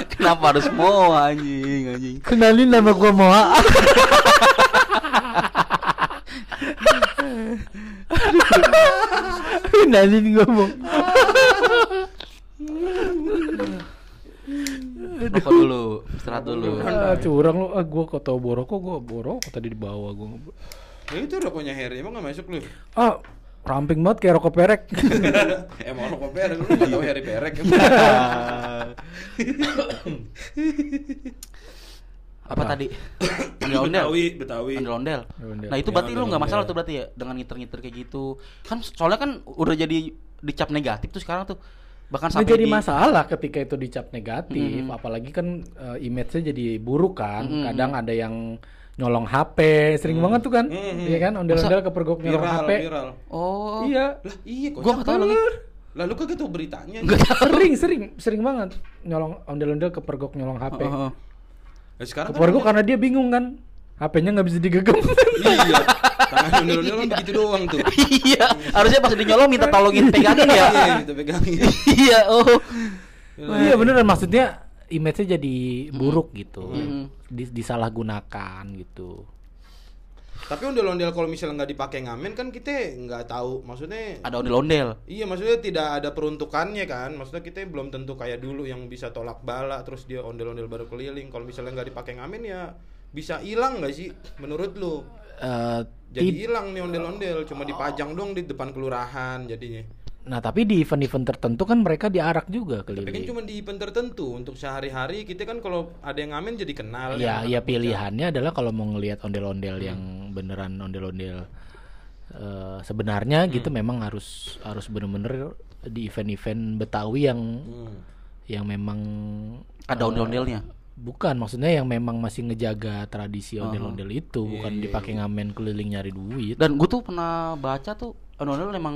kenapa harus mua anjing anjing Kenalin nama gua Moa. Gua Moa. rokok dulu istirahat dulu Ah, curang lu. Ah, gua kok tau boroko, gua boroko tadi di bawah gua. Ya itu rokoknya Harry, emang nggak masuk lu? Ah, ramping banget kayak rokok perek. Emang rokok perek, lu nggak tahu Harry perek. apa tadi ondel-ondel Betawi, Betawi. ondel-ondel Ondel-ondel. nah itu Ya, berarti lu nggak masalah tuh berarti ya dengan ngiter-ngiter kayak gitu kan soalnya kan udah jadi dicap negatif tuh sekarang tuh bahkan sampai jadi di masalah ketika itu dicap negatif, Mm-mm. apalagi kan eh, image-nya jadi buruk kan. Mm-mm. Kadang ada yang nyolong HP, sering banget tuh kan. Mm-mm. Iya kan, ondel-ondel kepergok nyolong Viral, HP. viral. oh Iya. Lah iya kok. Gua nggak tahu lagi. Lalu kagak tahu beritanya. sering, sering, sering banget nyolong ondel-ondel kepergok nyolong HP. Heeh. Nah, sekarang kan Kepergok karena dia bingung kan. HP-nya nggak bisa digenggam. iya. Tangan ondel-ondel kan begitu doang tuh. iya harusnya pas dinyolong minta tolongin pegangin ya Iya, kita pegangin. iya oh iya beneran maksudnya image-nya jadi buruk gitu. Mm. Dis- disalahgunakan gitu. Tapi ondel-ondel kalau misalnya nggak dipakai ngamen kan kita nggak tahu. Maksudnya ada ondel-ondel Iya maksudnya tidak ada peruntukannya kan Maksudnya kita belum tentu kayak dulu yang bisa tolak bala Terus dia ondel-ondel baru keliling Kalau misalnya nggak dipakai ngamen ya bisa hilang nggak sih menurut lu? Eh, Jadi hilang nih ondel-ondel Cuma dipajang doang di depan kelurahan jadinya Nah tapi di event-event tertentu kan mereka diarak juga Tapi kan keliling. cuma di event tertentu Untuk sehari-hari kita kan kalau ada yang ngamen jadi kenal Ya, yang ya pilihannya adalah kalau mau ngelihat ondel-ondel yang beneran ondel-ondel eh, sebenarnya gitu memang harus harus bener-bener di event-event Betawi yang. Hmm. yang memang ada eh, ondel-ondelnya bukan maksudnya yang memang masih ngejaga tradisi ondel-ondel itu bukan Iya, dipakai ngamen keliling nyari duit. dan gue tuh pernah baca tuh ondel-ondel emang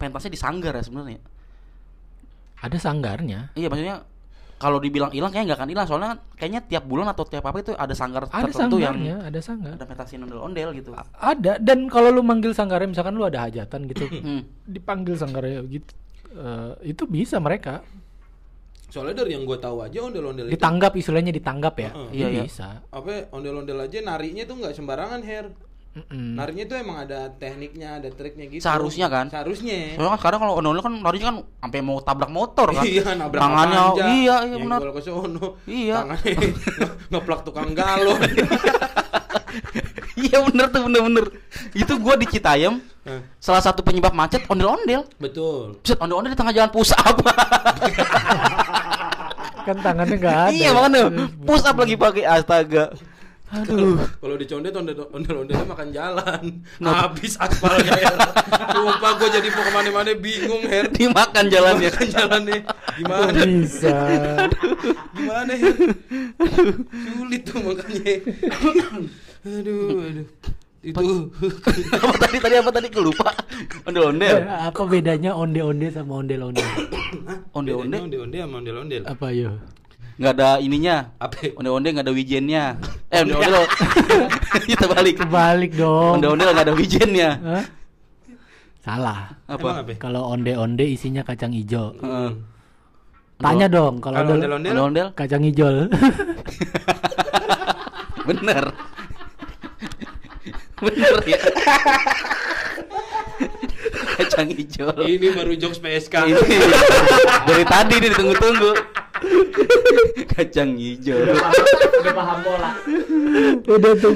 pentasnya di sanggar ya sebenarnya Ada sanggarnya. iya maksudnya kalau dibilang hilang kayaknya nggak akan hilang soalnya kayaknya tiap bulan atau tiap apa itu ada sanggar Ada tertentu yang sanggarnya, ada sanggar. ada pentasin ondel-ondel gitu A- Ada dan kalau lu manggil sanggarnya misalkan lu ada hajatan gitu, Hmm. dipanggil sanggarnya gitu. eh, itu bisa mereka Soalnya dari yang gue tahu aja ondel-ondel itu ditanggap istilahnya ditanggap ya. Heeh. Iya, iya. bisa. apa ondel-ondel aja narinya tuh nggak sembarangan hair Mm-mm. Narinya tuh emang ada tekniknya, ada triknya gitu. Seharusnya kan? Seharusnya. soalnya kan sekarang kalau ondel-ondel kan larinya kan sampai mau tabrak motor kan Iya, nabrak tangannya panja, iya iya benar nyenggol ke sono. Iya. Tangannya nge- ngeplak tukang galon. iya bener tuh bener-bener itu gua di Citayam salah satu penyebab macet ondel-ondel Betul. Buset, ondel-ondel di tengah jalan push up Kan tangannya nggak ada. iya makanya push up lagi pakai astaga Aduh. Kalau di condet ondel ondelnya makan jalan. Habis aspalnya ya. Sumpah gue jadi mau ke mana-mana bingung Her. Dimakan jalannya. Makan jalannya. Gimana? Kok bisa? Gimana Her? Sulit tuh makanya. aduh, aduh. Itu apa tadi tadi apa tadi kelupa. Ondel-ondel. Apa bedanya onde-onde sama ondel-ondel? Onde-onde onde-onde sama ondel-ondel. Apa yo? Nggak ada ininya. Apa? Onde-onde nggak ada wijennya. Eh, ondel-ondel. Kita balik. Kebalik dong. Ondel-ondel nggak ada wijennya. Hah? Salah. Apa? Kalau onde-onde isinya kacang hijau. Heeh. Tanya dong kalau ondel ondel-ondel Ondel-ondel kacang hijau. bener. bener ya. Kacang hijau. ini baru jokes PSK. Ini dari tadi nih ditunggu-tunggu. Kacang hijau. Udah paham pola. Udah tuh.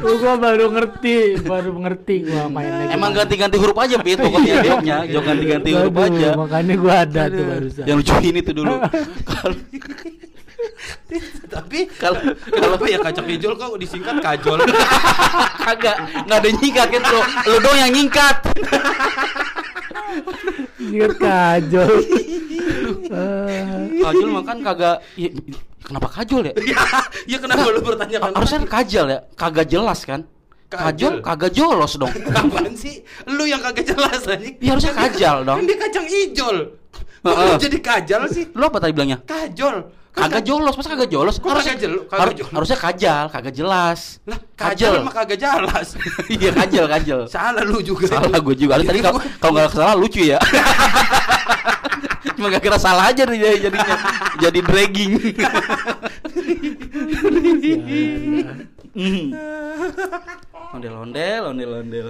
gua, gua baru ngerti, baru ngerti gua main lagi. Emang ganti-ganti huruf aja Pit pokoknya jawabnya, jawab ganti-ganti huruf aja. Makanya gua ada tuh barusan. Yang lucu ini tuh dulu. Kalau Tapi kalau kalau apa ya kacang hijau kok disingkat kajol. kagak nggak ada nyingkat gitu. Lu doang yang nyingkat. Ingat kajol. Kajol makan kagak ya, kenapa kajol ya? ya kenapa lu bertanya kan? Harusnya kajal ya, kagak jelas kan? Kajol. Kagak jolos dong. Apaan sih? Lu yang kagak jelas anjing. Ya harusnya kajal dong. Kan dia kacang. Kok lu jadi kajal sih? Lu apa tadi bilangnya? Kajol. Kan Kagak jolos, masa kagak jolos? Kok kagak jel- kagak haru- jolos? harusnya kajal, kagak jelas. Lah, kajal mah kagak jelas. Iya kajal, kajal. Salah lu juga. Salah gue juga. Tadi kalau kalau nggak salah lucu ya. Cuma gak kira salah aja nih jadi- jadinya. Jadi dragging. Hmm. Ondel-ondel, ondel-ondel.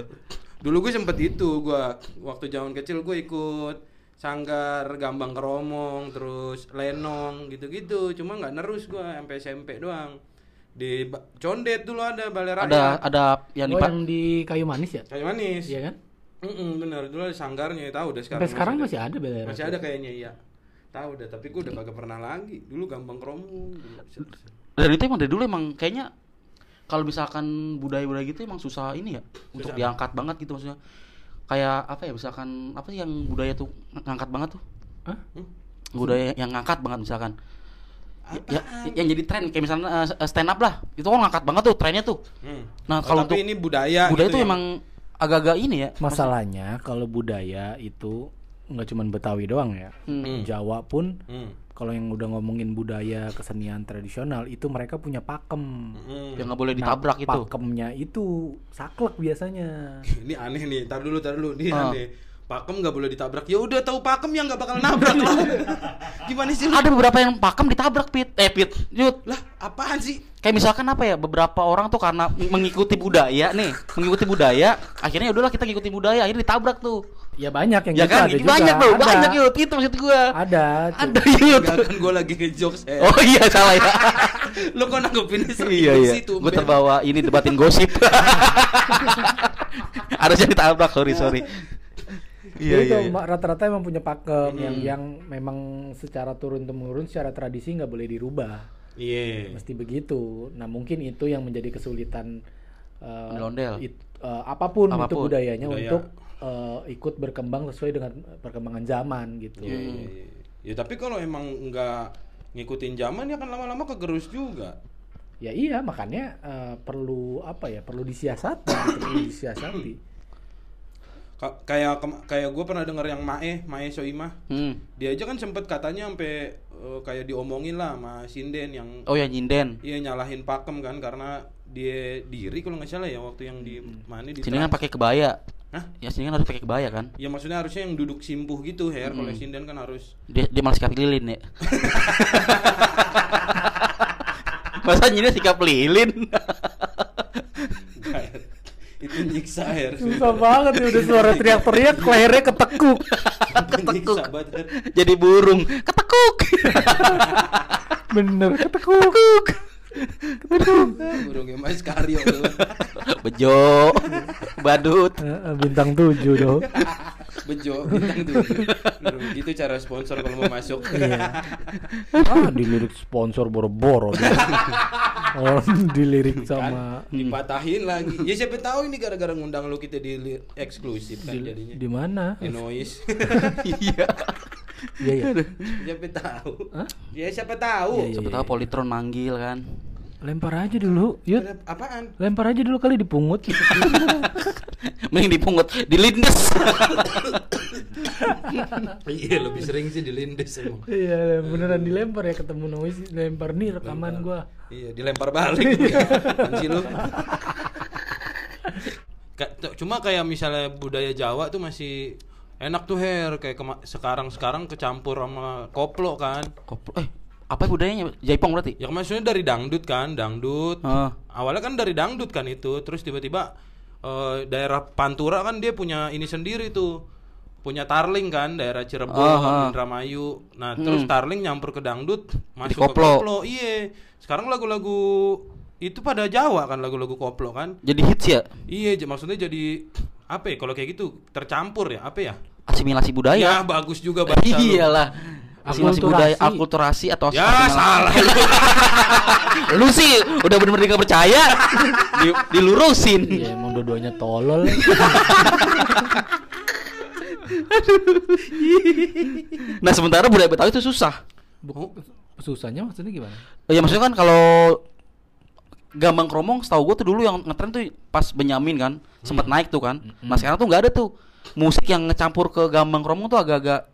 Dulu gue sempet itu gua waktu zaman kecil gue ikut sanggar gambang keromong terus lenong gitu-gitu cuma nggak nerus gua sampai SMP doang di Ba- condet dulu ada balai raya Ada ada yang oh, yang di kayu manis ya? kayu manis Iya kan? Mm-mm, bener. Dulu ada sanggarnya tahu udah sekarang Sampai sekarang masih ada. beda masih ada kayaknya iya. Tahu udah tapi gue udah kagak pernah lagi. Dulu. Set, set. dan itu emang dari dulu emang kayaknya kalau misalkan budaya-budaya gitu emang susah ini ya untuk diangkat banget gitu maksudnya. Kayak apa ya misalkan apa sih yang budaya tuh ngangkat banget tuh? Hah? budaya yang ngangkat banget misalkan. Ya, ya- yang jadi tren kayak misalnya eh, stand up lah. Itu kan ngangkat banget tuh trennya tuh. Hmm. nah Oh, kalau tapi untuk ini budaya budaya gitu tuh yang- emang agak-agak ini ya Masalahnya kalau budaya itu nggak cuma Betawi doang ya. Hmm. Jawa pun Hmm. kalau yang udah ngomongin budaya kesenian tradisional itu mereka punya pakem. Hmm. yang nggak boleh Nah, ditabrak itu Pakemnya itu saklek biasanya. ini aneh nih tar dulu tar dulu ini Ah. aneh pakem nggak boleh ditabrak. Ya udah tahu pakem yang nggak bakal nabrak lah. Gimana sih lu? ada beberapa yang pakem ditabrak pit. Eh pit Yud. lah apaan sih? Kayak misalkan apa ya beberapa orang tuh karena mengikuti budaya nih mengikuti budaya akhirnya ya udahlah kita ngikutin budaya akhirnya ditabrak tuh. Ya banyak yang ya gitu kan? ada juga. banyak tuh Ada. banyak yud itu maksud gua. Ada. tuh. ada yud Enggak kan gue lagi ngejokes eh. oh iya salah ya. Lu kok nanggepinnya iya iya. Situ, gue terbawa ini debatin gosip. Harusnya ditabrak sorry sorry iya Jadi iya, tuh, iya. rata-rata emang punya pakem Hmm. yang yang memang secara turun temurun secara tradisi nggak boleh dirubah. Iya. Mesti begitu. Nah mungkin itu yang menjadi kesulitan uh, Ondel-ondel. it- uh, apa pun, itu Apa pun. budayanya Budaya. untuk uh, ikut berkembang sesuai dengan perkembangan zaman gitu. Iya, iya, iya. Ya tapi kalau emang nggak ngikutin zaman ya kan lama-lama kegerus juga. Ya iya makanya uh, perlu apa ya perlu disiasati, gitu, perlu disiasati. Ka- kayak kayak gue pernah denger yang Mae, Mae Soimah. hmm. Dia aja kan sempet katanya sampai eh, kayak diomongin lah sama Sinden yang oh ya nyinden Iya nyalahin pakem kan karena dia diri kalau nggak salah ya waktu yang di mana di sini kan pakai kebaya. Hah? ya sini kan harus pakai kebaya kan? Ya maksudnya harusnya yang duduk simpuh gitu Her. Kalau sinden kan harus dia dia malah sikap lilin ya masa nyini sikap lilin itu nyiksa Her Susah banget nih udah suara teriak-teriak lehernya ketekuk. Banget Her. jadi burung. Ketekuk. Bener ketekuk. Burungnya Mas Karyo bejo. Badut. Bintang tujuh dong. Bejo bintang tuh. Gitu cara sponsor kalau mau masuk. Iya. ah, dilirik sponsor boro-boro. Oh, dilirik sama dipatahin lagi ya siapa tahu ini gara-gara ngundang lu kita di eksklusif kan jadinya di mana? di noise Iya. Iya ya. siapa tahu Hah? ya siapa tahu Iya, Siapa tahu Politron manggil kan. Lempar aja dulu, yuk. Apaan Lempar aja dulu kali dipungut. Mending dipungut, dilindes. iya lebih sering sih di lindes emang Iya, beneran dilempar ya ketemu noise, lempar nih rekaman gua. iya dilempar balik Apaan sih lu cuma kayak misalnya budaya Jawa tuh masih enak tuh hair kayak sekarang sekarang kecampur sama koplo kan Koplo. Eh, apa budayanya? Jaipong berarti? ya maksudnya dari dangdut kan dangdut Ah. awalnya kan dari dangdut kan itu terus tiba-tiba eh, daerah Pantura kan dia punya ini sendiri tuh punya tarling kan daerah Cirebon Ah, ah. Indramayu nah terus Hmm. tarling nyampur ke dangdut masuk koplo. ke koplo iya sekarang lagu-lagu itu pada Jawa kan lagu-lagu koplo kan Jadi hits ya? iya maksudnya jadi apa ya kalau kayak gitu tercampur ya apa ya Asimilasi budaya. ya bagus juga bahasa lu. Iyalah. Asimilasi Akulturasi. budaya, akulturasi atau ya salah lu. Lu sih udah bener-bener gak percaya. Di, dilurusin. Iya, emang dua-duanya tolol. Nah, sementara budaya Betawi itu susah. Oh, Susahnya maksudnya gimana? Ya maksudnya kan kalau Gambang Kromong setahu gue tuh dulu yang ngetren tuh pas Benyamin kan sempat naik tuh kan. Nah sekarang tuh nggak ada tuh musik yang ngecampur ke Gambang Kromong tuh agak-agak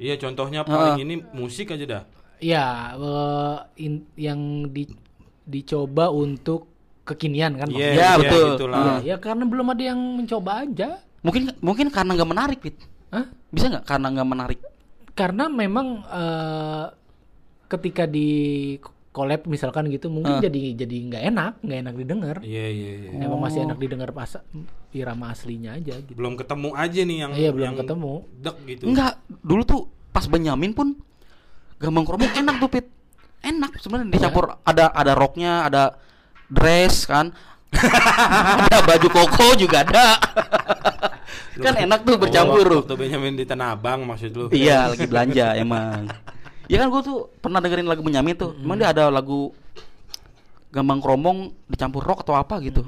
iya contohnya paling ini musik aja dah Ya, eh, in- yang di, dicoba untuk kekinian kan? Iya, Ya, iya, betul. maksudnya? Ya, ya karena belum ada yang mencoba aja. mungkin mungkin karena nggak menarik Pit. Hah? Bisa nggak karena nggak menarik? Karena memang eh, ketika di collab misalkan gitu mungkin Ah. jadi jadi nggak enak, nggak enak didengar. Iya iya iya. Emang masih Oh. enak didengar pas irama aslinya aja gitu. Belum ketemu aja nih yang Iya, belum yang ketemu. Dek gitu. Enggak, dulu tuh pas Benyamin pun Gambang Kromong enak tuh Pit. Enak sebenarnya dicampur ada ada roknya, ada dress kan. ada baju koko juga ada. kan enak tuh bercampur. Oh, waktu Benyamin di Tanah Abang maksud lu. Iya, lagi belanja emang. Ya kan gue tuh pernah dengerin lagu Benyamin tuh. Emang dia ada lagu Gambang Kromong dicampur rock atau apa gitu.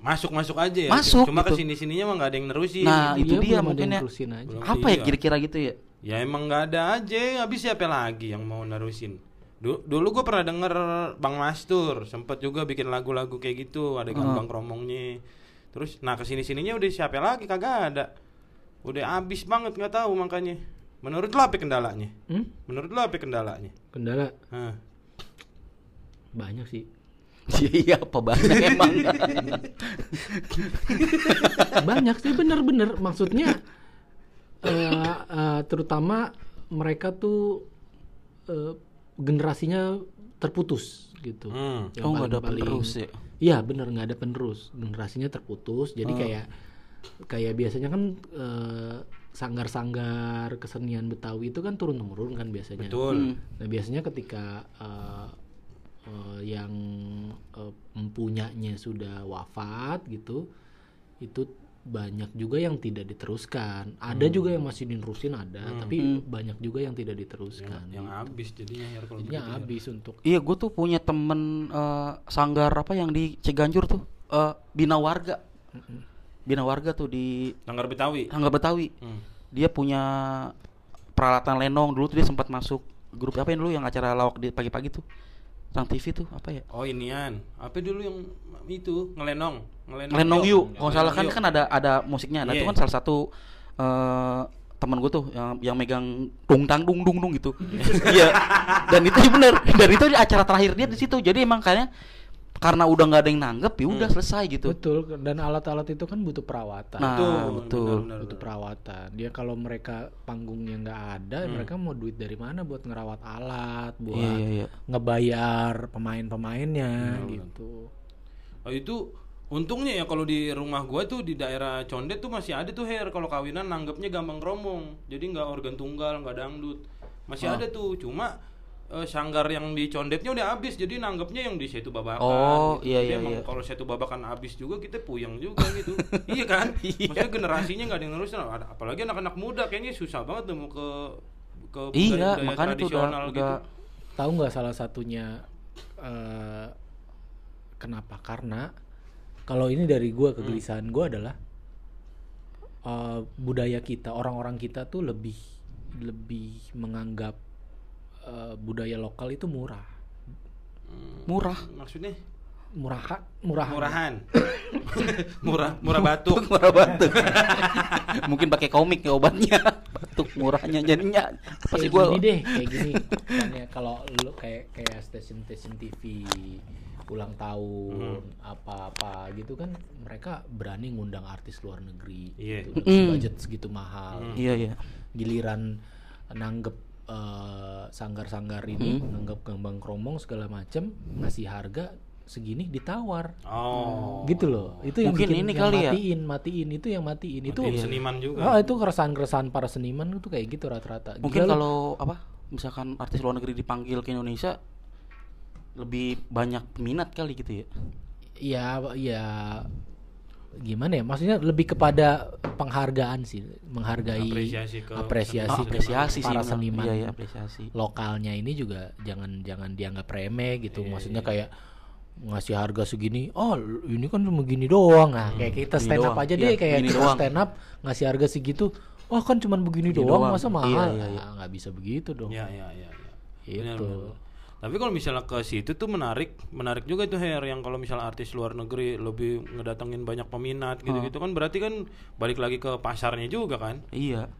Masuk masuk aja ya. Masuk, Cuma gitu. ke sini sininya mah nggak ada yang nerusin. Nah, gitu. itu Iya, dia mungkin ya. Apa ya Iya. kira-kira gitu ya? Ya emang nggak ada aja. Habis siapa lagi yang mau nerusin? Du- dulu gue pernah denger Bang Mastur sempet juga bikin lagu-lagu kayak gitu ada gambang kromongnya terus nah ke sini sininya udah siapa lagi kagak ada udah abis banget nggak tahu makanya menurut lo apa kendalanya Hmm? menurut lo apa kendalanya Kendala Hah. banyak sih. Iya, apa banyak emang. banyak sih bener-bener maksudnya eh, eh, terutama mereka tuh eh, generasinya terputus gitu Hmm. Yang Oh, nggak ada paling-paling- penerus ya? iya bener nggak ada penerus generasinya terputus jadi Oh. kayak kayak biasanya kan eh, sanggar-sanggar kesenian Betawi itu kan turun temurun kan biasanya betul Hmm. Nah biasanya ketika eh, eh, yang eh, mempunyanya sudah wafat gitu, itu banyak juga yang tidak diteruskan. Ada juga yang masih dinerusin ada, tapi banyak juga yang tidak diteruskan. yang abis jadinya ya kalau Jadinya ya. habis untuk Iya, gue tuh punya temen eh, sanggar apa yang di Ciganjur tuh, eh, Bina Warga. Bina Warga tuh di Sanggar Betawi Sanggar Betawi. Hmm. Dia punya peralatan lenong dulu tuh dia sempat masuk grup apa yang dulu yang acara lawak di pagi-pagi tuh. Trans TV tuh apa ya? oh inian apa dulu yang itu ngelenong ngelenong, Lenong Yu. Kalau Ngelenong salah kan kan ada ada musiknya. Nah, itu Iya. kan salah satu eh teman gue tuh yang yang megang dung tang dung dung dung gitu. Iya. Dan itu bener. Dan itu di acara terakhir dia di situ. Jadi emang kayaknya karena udah nggak ada yang nanggep ya udah selesai gitu. betul dan alat-alat itu kan butuh perawatan. Nah, Betul, betul. benar, benar, butuh benar. perawatan. Dia kalau mereka panggungnya nggak ada, Hmm. mereka mau duit dari mana buat ngerawat alat, buat Iya, iya, iya. ngebayar pemain-pemainnya Benar, benar. gitu. Oh itu untungnya ya kalau di rumah gua tuh di daerah Condet tuh masih ada tuh hair kalau kawinan nanggepnya gampang romong. Jadi nggak organ tunggal, nggak dangdut. Masih Oh. ada tuh, cuma eh, sanggar yang di Condetnya udah habis. Jadi nanggepnya yang di Setu Babakan. Oh, gitu. iya, iya, iya. Kalau Setu Babakan habis juga kita puyeng juga gitu. iya kan? Maksudnya generasinya nggak ada yang nerusin. Ada- Apalagi anak-anak muda kayaknya susah banget tuh mau ke ke Iya, budaya makanya udah tradisional udah gitu. Tahu nggak salah satunya eh, kenapa? Karena kalau ini dari gua kegelisahan gua adalah eh, budaya kita, orang-orang kita tuh lebih lebih menganggap eh, budaya lokal itu murah, Murah. Maksudnya murah, murah, murahan. murah murah batuk. murah batuk. Mungkin pakai komik ya obatnya. Batuk murahnya jadinya. Pasti kayak gua gini deh kayak gini Misalnya kalau lu kayak kayak stasiun stasiun TV ulang tahun Hmm. apa-apa gitu kan mereka berani ngundang artis luar negeri Iya. gitu, Mm. budget segitu mahal Iya, iya. giliran nanggep eh, sanggar-sanggar ini Hmm. nanggep gambang kromong segala macam ngasih harga segini ditawar Oh. gitu loh itu yang Mungkin bikin ini yang kali ya? matiin matiin itu yang matiin itu Matiin seniman juga. Ah, itu keresahan-keresahan para seniman itu kayak gitu rata-rata. Mungkin Gila kalau apa? Misalkan artis luar negeri dipanggil ke Indonesia lebih banyak peminat kali gitu ya. ya ya gimana ya? Maksudnya lebih kepada penghargaan sih, menghargai Apresiasi ke apresiasi, ke apresiasi sih para benar. seniman. Iya, iya, apresiasi. Lokalnya ini juga jangan jangan dianggap remeh gitu. Iya, Maksudnya kayak ngasih harga segini, oh ini kan cuma gini doang. Nah, kayak kita stand up doang. aja Iya, deh kayak gini kita doang. stand up ngasih harga segitu. Wah kan cuma begini Gini doang, doang. masa Iya, mahal? iya, iya. Nah, nggak bisa begitu dong. Iya, iya, iya, iya. Benar, benar. Tapi kalau misalnya ke situ tuh menarik, menarik juga tuh Her yang kalau misalnya artis luar negeri lebih ngedatengin banyak peminat gitu-gitu kan berarti kan balik lagi ke pasarnya juga kan. Iya.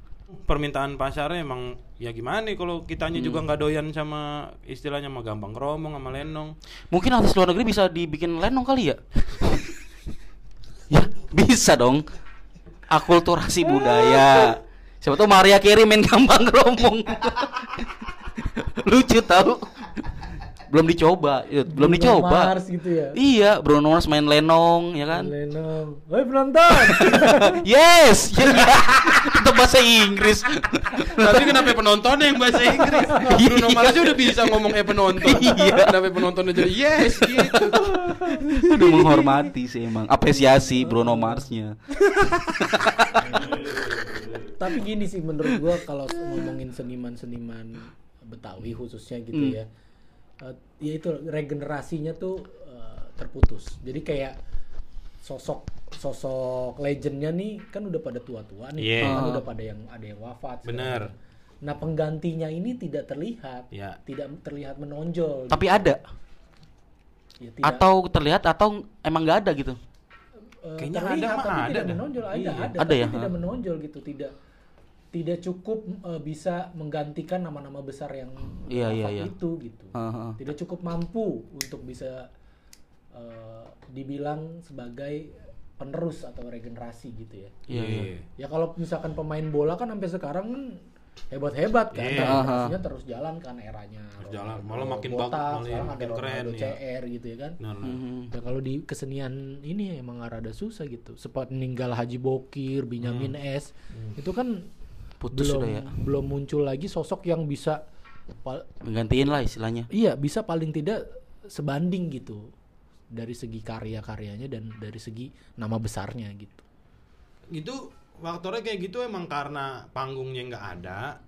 Permintaan pasarnya emang ya gimana nih kalau kitanya juga Hmm. nggak doyan sama istilahnya sama gampang keromong sama lenong. Mungkin artis luar negeri bisa dibikin lenong kali ya? ya, bisa dong. Akulturasi budaya. Siapa tahu Maria Carey main gampang keromong. Lucu tahu. Belum dicoba, Yud. belum Bruno dicoba. Mars gitu ya. Iya, Bruno Mars main lenong, ya kan? Lenong. Woi penonton. yes. Tetap bahasa Inggris. Tapi kenapa penontonnya yang bahasa Inggris? Bruno Mars aja udah bisa ngomong eh penonton. Iya. Kenapa penontonnya jadi yes gitu. Udah menghormati sih emang, apresiasi Bruno Marsnya. Tapi gini sih menurut gua kalau ngomongin seniman-seniman Betawi khususnya gitu Hmm. ya. Eh, ya itu regenerasinya tuh eh, terputus. Jadi kayak sosok sosok legendnya nih kan udah pada tua-tua nih, Iya. kan Ah. udah pada yang ada yang wafat. Bener. Nah penggantinya ini tidak terlihat, Ya. tidak terlihat menonjol. Tapi ada Ya, tidak- atau terlihat atau emang nggak ada gitu. Eh, Kayaknya terlihat, ada mah tapi ada tidak dah. menonjol ada Iya. ada, Ada tapi ya, tidak ha. menonjol gitu tidak tidak cukup eh, bisa menggantikan nama-nama besar yang iya, wafat iya. itu gitu Heeh. tidak cukup mampu untuk bisa eh, dibilang sebagai penerus atau regenerasi gitu ya Iya, iya. ya kalau misalkan pemain bola kan sampai sekarang kan hebat-hebat kan Iya. regenerasinya terus jalan kan eranya Terus jalan. Malah makin bagus, malah sekarang ada makin keren, iya. CR gitu ya kan Nah, nah. Mhm. Ya kalau di kesenian ini emang rada susah gitu. Sempat meninggal Haji Bokir, Benyamin S. Itu kan Putus belum sudah ya. belum muncul lagi sosok yang bisa Menggantiin lah istilahnya. iya bisa paling tidak sebanding gitu dari segi karya-karyanya dan dari segi nama besarnya gitu. Gitu faktornya kayak gitu emang karena panggungnya nggak ada.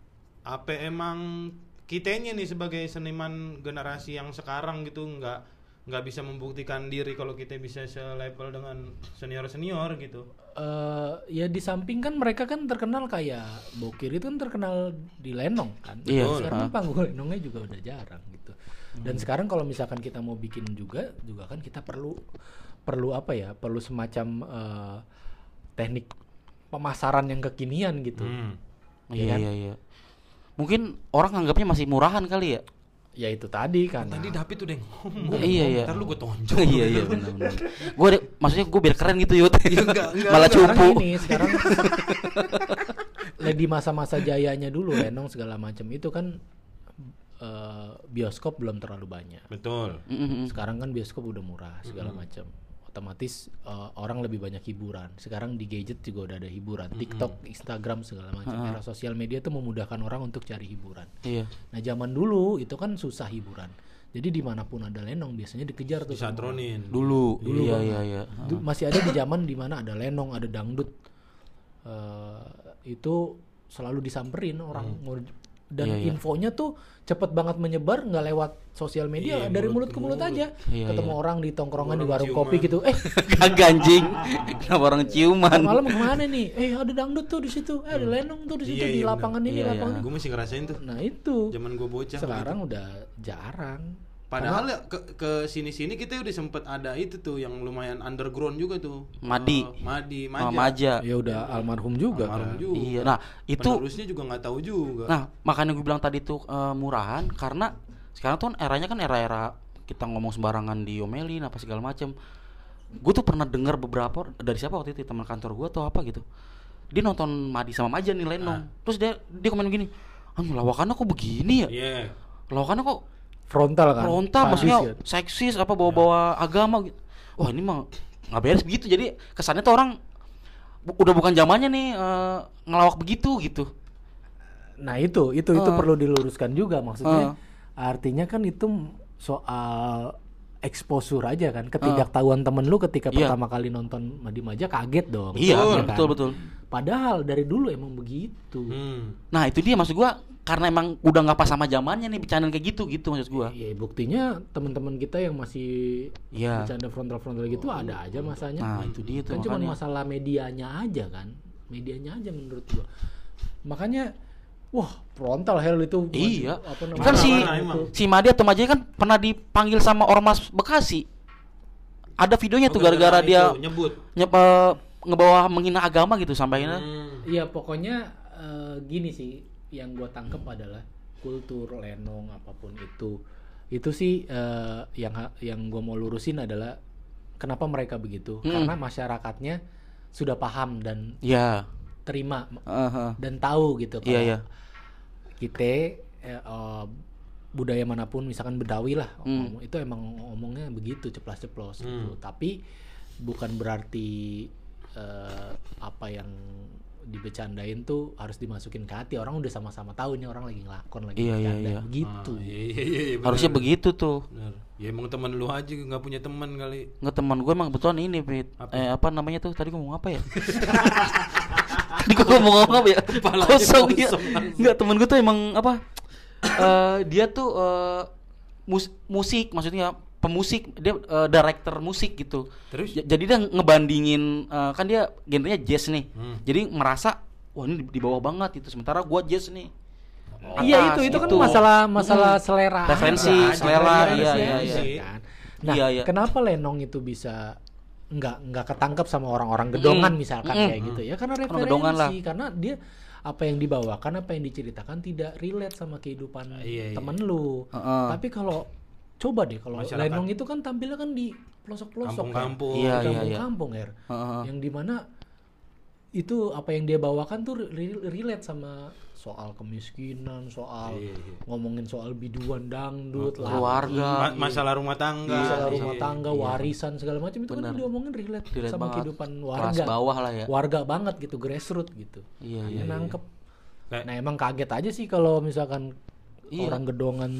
Apa emang kitanya nih sebagai seniman generasi yang sekarang gitu nggak nggak bisa membuktikan diri kalau kita bisa selevel dengan senior senior gitu. eh ya di samping kan mereka kan terkenal kayak Bokir itu kan terkenal di Lenong kan. Iya, Sekarang ah. panggung Lenongnya juga udah jarang gitu. Dan sekarang kalau misalkan kita mau bikin juga juga kan kita perlu perlu apa ya? Perlu semacam eh, teknik pemasaran yang kekinian gitu. Hmm. Iya kan? iya iya. Mungkin orang anggapnya masih murahan kali ya. Ya itu tadi kan. Tadi David udah ngomong. Iya, iya. Ntar lu gue tonjok. iya iya benar benar. Gue maksudnya gue biar keren gitu yut. enggak, enggak, Malah cupu. ini sekarang di masa-masa jayanya dulu Lenong segala macam itu kan eh, bioskop belum terlalu banyak. Betul. Sekarang kan bioskop udah murah segala macam. Otomatis eh, orang lebih banyak hiburan. Sekarang di gadget juga udah ada hiburan. TikTok, Instagram segala macam. Era sosial media tuh memudahkan orang untuk cari hiburan. Iya. Nah zaman dulu itu kan susah hiburan. Jadi di mana pun ada lenong biasanya dikejar tuh. Disatronin. Dulu. Dulu iya banget. iya iya. Du- masih ada di zaman di mana ada lenong, ada dangdut. Eh, itu selalu disamperin orang mau dan Iya, iya. infonya tuh cepet banget menyebar nggak lewat sosial media Iya, dari mulut ke mulut mulut. aja Iya, ketemu iya. orang di tongkrongan di warung ciuman. kopi gitu eh Kagak anjing. Kenapa orang ciuman? malam ke mana nih eh ada dangdut tuh di situ eh ada lenong tuh di situ Iya, di iya, lapangan ini Iya, lapangan iya. ini Gue masih ngerasain tuh. nah itu Zaman gue bocah. sekarang begitu. udah jarang Padahal ya ke, ke sini-sini kita udah sempet ada itu tuh yang lumayan underground juga tuh. Madi. Eh, Madi, Sama Maja. Maja. ya udah almarhum juga Almarhum kan. juga. Iya. Nah, itu Penerusnya juga nggak tahu juga. Nah, makanya gue bilang tadi tuh eh, murahan karena sekarang tuh kan eranya kan era-era kita ngomong sembarangan diomelin apa segala macem. Gue tuh pernah dengar beberapa dari siapa waktu itu teman kantor gue atau apa gitu. Dia nonton Madi sama Maja nih Lenong. Terus dia dia komen gini, "Anjing lawakannya kok begini ya? Iya. Lawakannya kok frontal kan frontal maksudnya ya. seksis apa bawa-bawa agama gitu." Wah, ini mah nggak beres begitu. Jadi kesannya tuh orang bu- udah bukan zamannya nih eh, ngelawak begitu gitu. Nah itu itu itu Ah. perlu diluruskan juga maksudnya Ah. artinya kan itu soal exposure aja kan ketidaktahuan temen lu ketika Iya. pertama kali nonton Madi Maja kaget dong Iya, ya kan? betul betul. padahal dari dulu emang begitu Hmm. Nah itu dia maksud gua karena emang udah nggak pas sama zamannya nih bercandaan kayak gitu gitu maksud gua. ya buktinya teman-teman kita yang masih Iya. bercanda frontal-frontal gitu ada aja masanya Nah itu dia tuh kan cuma masalah medianya aja kan medianya aja menurut gua makanya wah frontal hell itu Iya. apa Kan si si Madi atau Majaya kan pernah dipanggil sama Ormas Bekasi. Ada videonya tuh gara-gara dia itu, nyebut. nyep, eh, ngebawa menghina agama gitu sampainya. Hmm. Iya pokoknya eh, gini sih yang gue tangkep adalah kultur lenong apa pun itu itu sih eh, yang yang gue mau lurusin adalah kenapa mereka begitu Mm. karena masyarakatnya sudah paham dan Iya. Terima Heeh. dan tahu gitu Iya, kalau iya. kita eh, eh, budaya mana pun misalkan Bedawi lah ngomong- itu emang ngomongnya begitu ceplas-ceplos gitu Hmm. tapi bukan berarti eh, apa yang dibecandain tuh harus dimasukin ke hati orang udah sama-sama tahu ini orang lagi ngelakon lagi Iya, iya, bercanda iya. begitu Ah, iya, iya, iya, benar. Harusnya begitu tuh. Benar. Ya emang teman lu aja nggak punya teman kali. Nggak teman gue emang kebetulan ini, Pit. Apa? Eh apa namanya tuh? Tadi gue ngomong apa ya? Tadi gue ngomong apa ya? Kosong ya. Enggak, temen gue tuh emang apa? eh dia tuh eh, mus- musik, maksudnya pemusik, dia eh, director musik gitu. Terus? Ja- Jadi dia ngebandingin eh, kan dia genrenya jazz nih. Hmm. Jadi merasa wah ini di, di bawah banget gitu. Sementara gua jazz nih. iya Atas itu itu kan gitu. masalah masalah Mm-mm. selera Referensi, aja. selera, Referensi iya, aja, iya, iya. kan. nah Iya, iya. kenapa lenong itu bisa nggak nggak ketangkep sama orang-orang gedongan Mm-mm. misalkan Mm-mm. kayak gitu ya karena referensi karena dia apa yang dibawakan apa yang diceritakan tidak relate sama kehidupan Iya, iya. temen lu Heeh. tapi kalau coba deh kalau lenong itu kan tampilnya kan di pelosok-pelosok Kampung-kampung. Iya, Di iya, iya. kampung-kampung Her. Heeh. yang di mana itu apa yang dia bawakan tuh re- relate sama soal kemiskinan soal Iya, iya. ngomongin soal biduan dangdut laki, Keluarga. Ma- masalah rumah tangga. masalah Iya, rumah iya. tangga warisan segala macam itu Benar. kan diomongin relate, Relate sama banget. kehidupan Kelas warga bawah lah ya. warga banget gitu grassroots gitu Iya, Hanya iya, nangkep Kayak- nah emang kaget aja sih kalau misalkan Iya. orang gedongan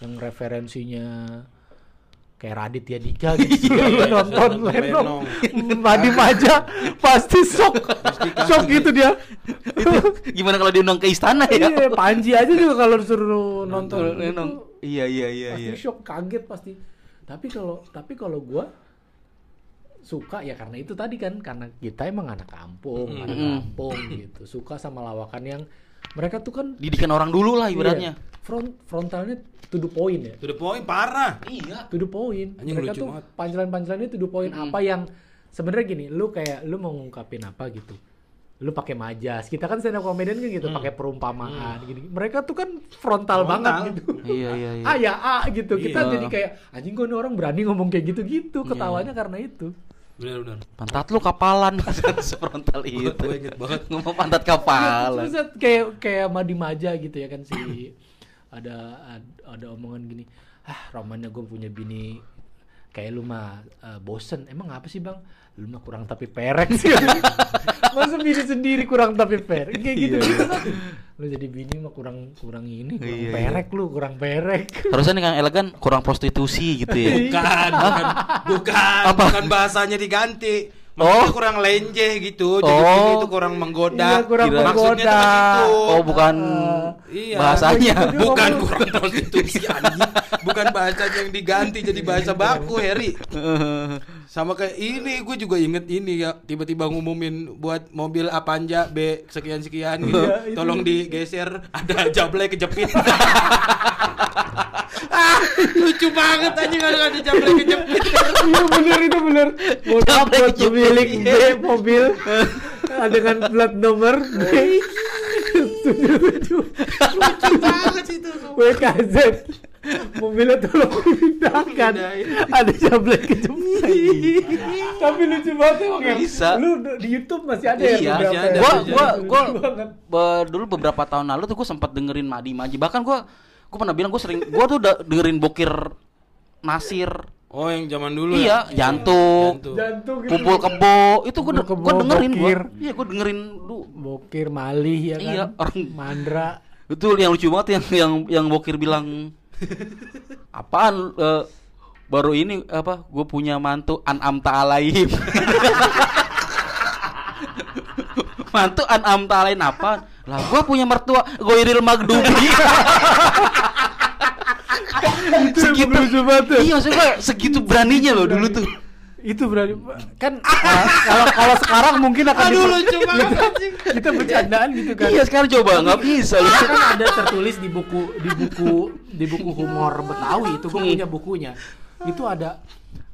yang referensinya kayak Raditya Dika gitu nonton Lenong. Madim aja pasti shock shock gitu dia Itu gimana kalau diundang ke istana ya? Iya, Panji aja juga kalau disuruh nonton, Nonton Lenong. Iya iya iya pasti iya. shock kaget pasti tapi kalau tapi kalau gua suka ya karena itu tadi kan karena kita emang anak kampung anak kampung gitu suka sama lawakan yang mereka tuh kan Didikan orang dulu lah ibaratnya. iya, front frontalnya to the point ya To the point parah. Iya. to the point Anjing mereka lucu tuh pancelan-pancelannya to the point apa yang sebenarnya gini lu kayak lu mau ngungkapin apa gitu lu pakai majas kita kan stand up comedian kan gitu pakai perumpamaan gini mereka tuh kan frontal, Frontal. banget gitu Iya iya iya. A ya A gitu kita Iya. jadi kayak anjing kok ini orang berani ngomong kayak gitu-gitu ketawanya karena itu Benar benar. Pantat lu kapalan sefrontal itu. Gua inget banget. Ngomong pantat kapalan. Terus kayak kayak Madi Maja gitu ya kan si ada ada, omongan gini ah romannya gue punya bini kayak lu mah eh, bosen. Emang apa sih bang? Lu mah kurang tapi perek sih. Masa bini sendiri kurang tapi perek? Kayak gitu gitu. Kan lu jadi bini mah kurang kurang ini kurang Iya, iya. perek lu kurang perek. Harusnya nih Kang Elegan kurang prostitusi gitu ya. Bukan, bukan, bukan, Apa? bukan bahasanya diganti. Maksudnya Oh. kurang lenjeh gitu. Oh. Jadi gini itu kurang menggoda. Iya, kurang Maksudnya menggoda. itu. Oh, bukan Iya. bahasanya. Bukan kurang prostitusi anjing. Bukan bahasanya yang diganti jadi bahasa baku, Heri. Sama kayak ini gue juga inget ini ya tiba-tiba ngumumin buat mobil Avanza B sekian sekian gitu. Iya, itu. Tolong digeser ada jablay kejepit. ah, lucu banget anjing kalau ada jablay kejepit. Iya bener itu bener. Mohon maaf buat pemilik B mobil dengan plat nomor B tujuh lucu banget itu. WKZ. Mobilnya tolong dipindahkan. Ada jablay kejepit. Tapi lucu banget emang ya. Bisa. Lu di YouTube masih ada Iya, ya masih ada, gua gua gua dulu beberapa tahun lalu tuh gua sempat dengerin Madi Maji bahkan gua gua pernah bilang gua sering gua tuh udah dengerin bokir Nasir Oh, yang zaman dulu iya ya? jantung Jantung gitu. kumpul kebo itu gua, Kumpul de- gua dengerin gua iya gua dengerin dulu Bokir malih ya kan. Iya, orang- Mandra. itu yang lucu banget yang yang yang bokir bilang apaan eh, baru ini apa gue punya mantu an'am ta'alaim mantu an'am ta'alaim apa lah gue punya mertua goiril magdubi segitu. lucu banget tuh. iya maksud gue segitu beraninya loh dulu tuh. Itu berarti kan kalau kalau sekarang mungkin akan Aduh, lucu banget anjing. kita bercandaan gitu kan. Iya sekarang coba nggak bisa loh. Itu kan ada tertulis di buku di buku di buku humor Betawi itu gue punya bukunya. Itu ada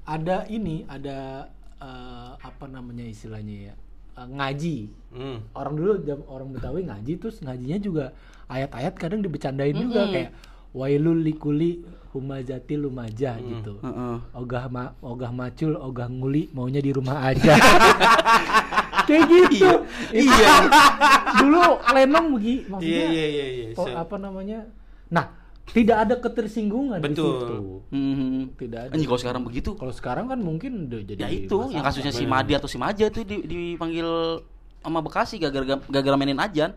ada ini ada eh, apa namanya istilahnya ya eh, ngaji Hmm. orang dulu jam orang Betawi ngaji terus ngajinya juga ayat-ayat kadang dibecandain juga Mm-mm. kayak wailul likuli humazati lumajah gitu Heeh. ogah ma ogah macul ogah nguli maunya di rumah aja kayak gitu Itu Iya. kan dulu lenong begi maksudnya Iya, iya, iya, iya. oh, apa namanya nah tidak ada ketersinggungan di Betul. situ Hmm. tidak ada kalau sekarang begitu kalau sekarang kan mungkin udah jadi ya itu yang kasusnya si Madi atau si Maja itu di- dipanggil sama Bekasi gara-gara gara mainin ajan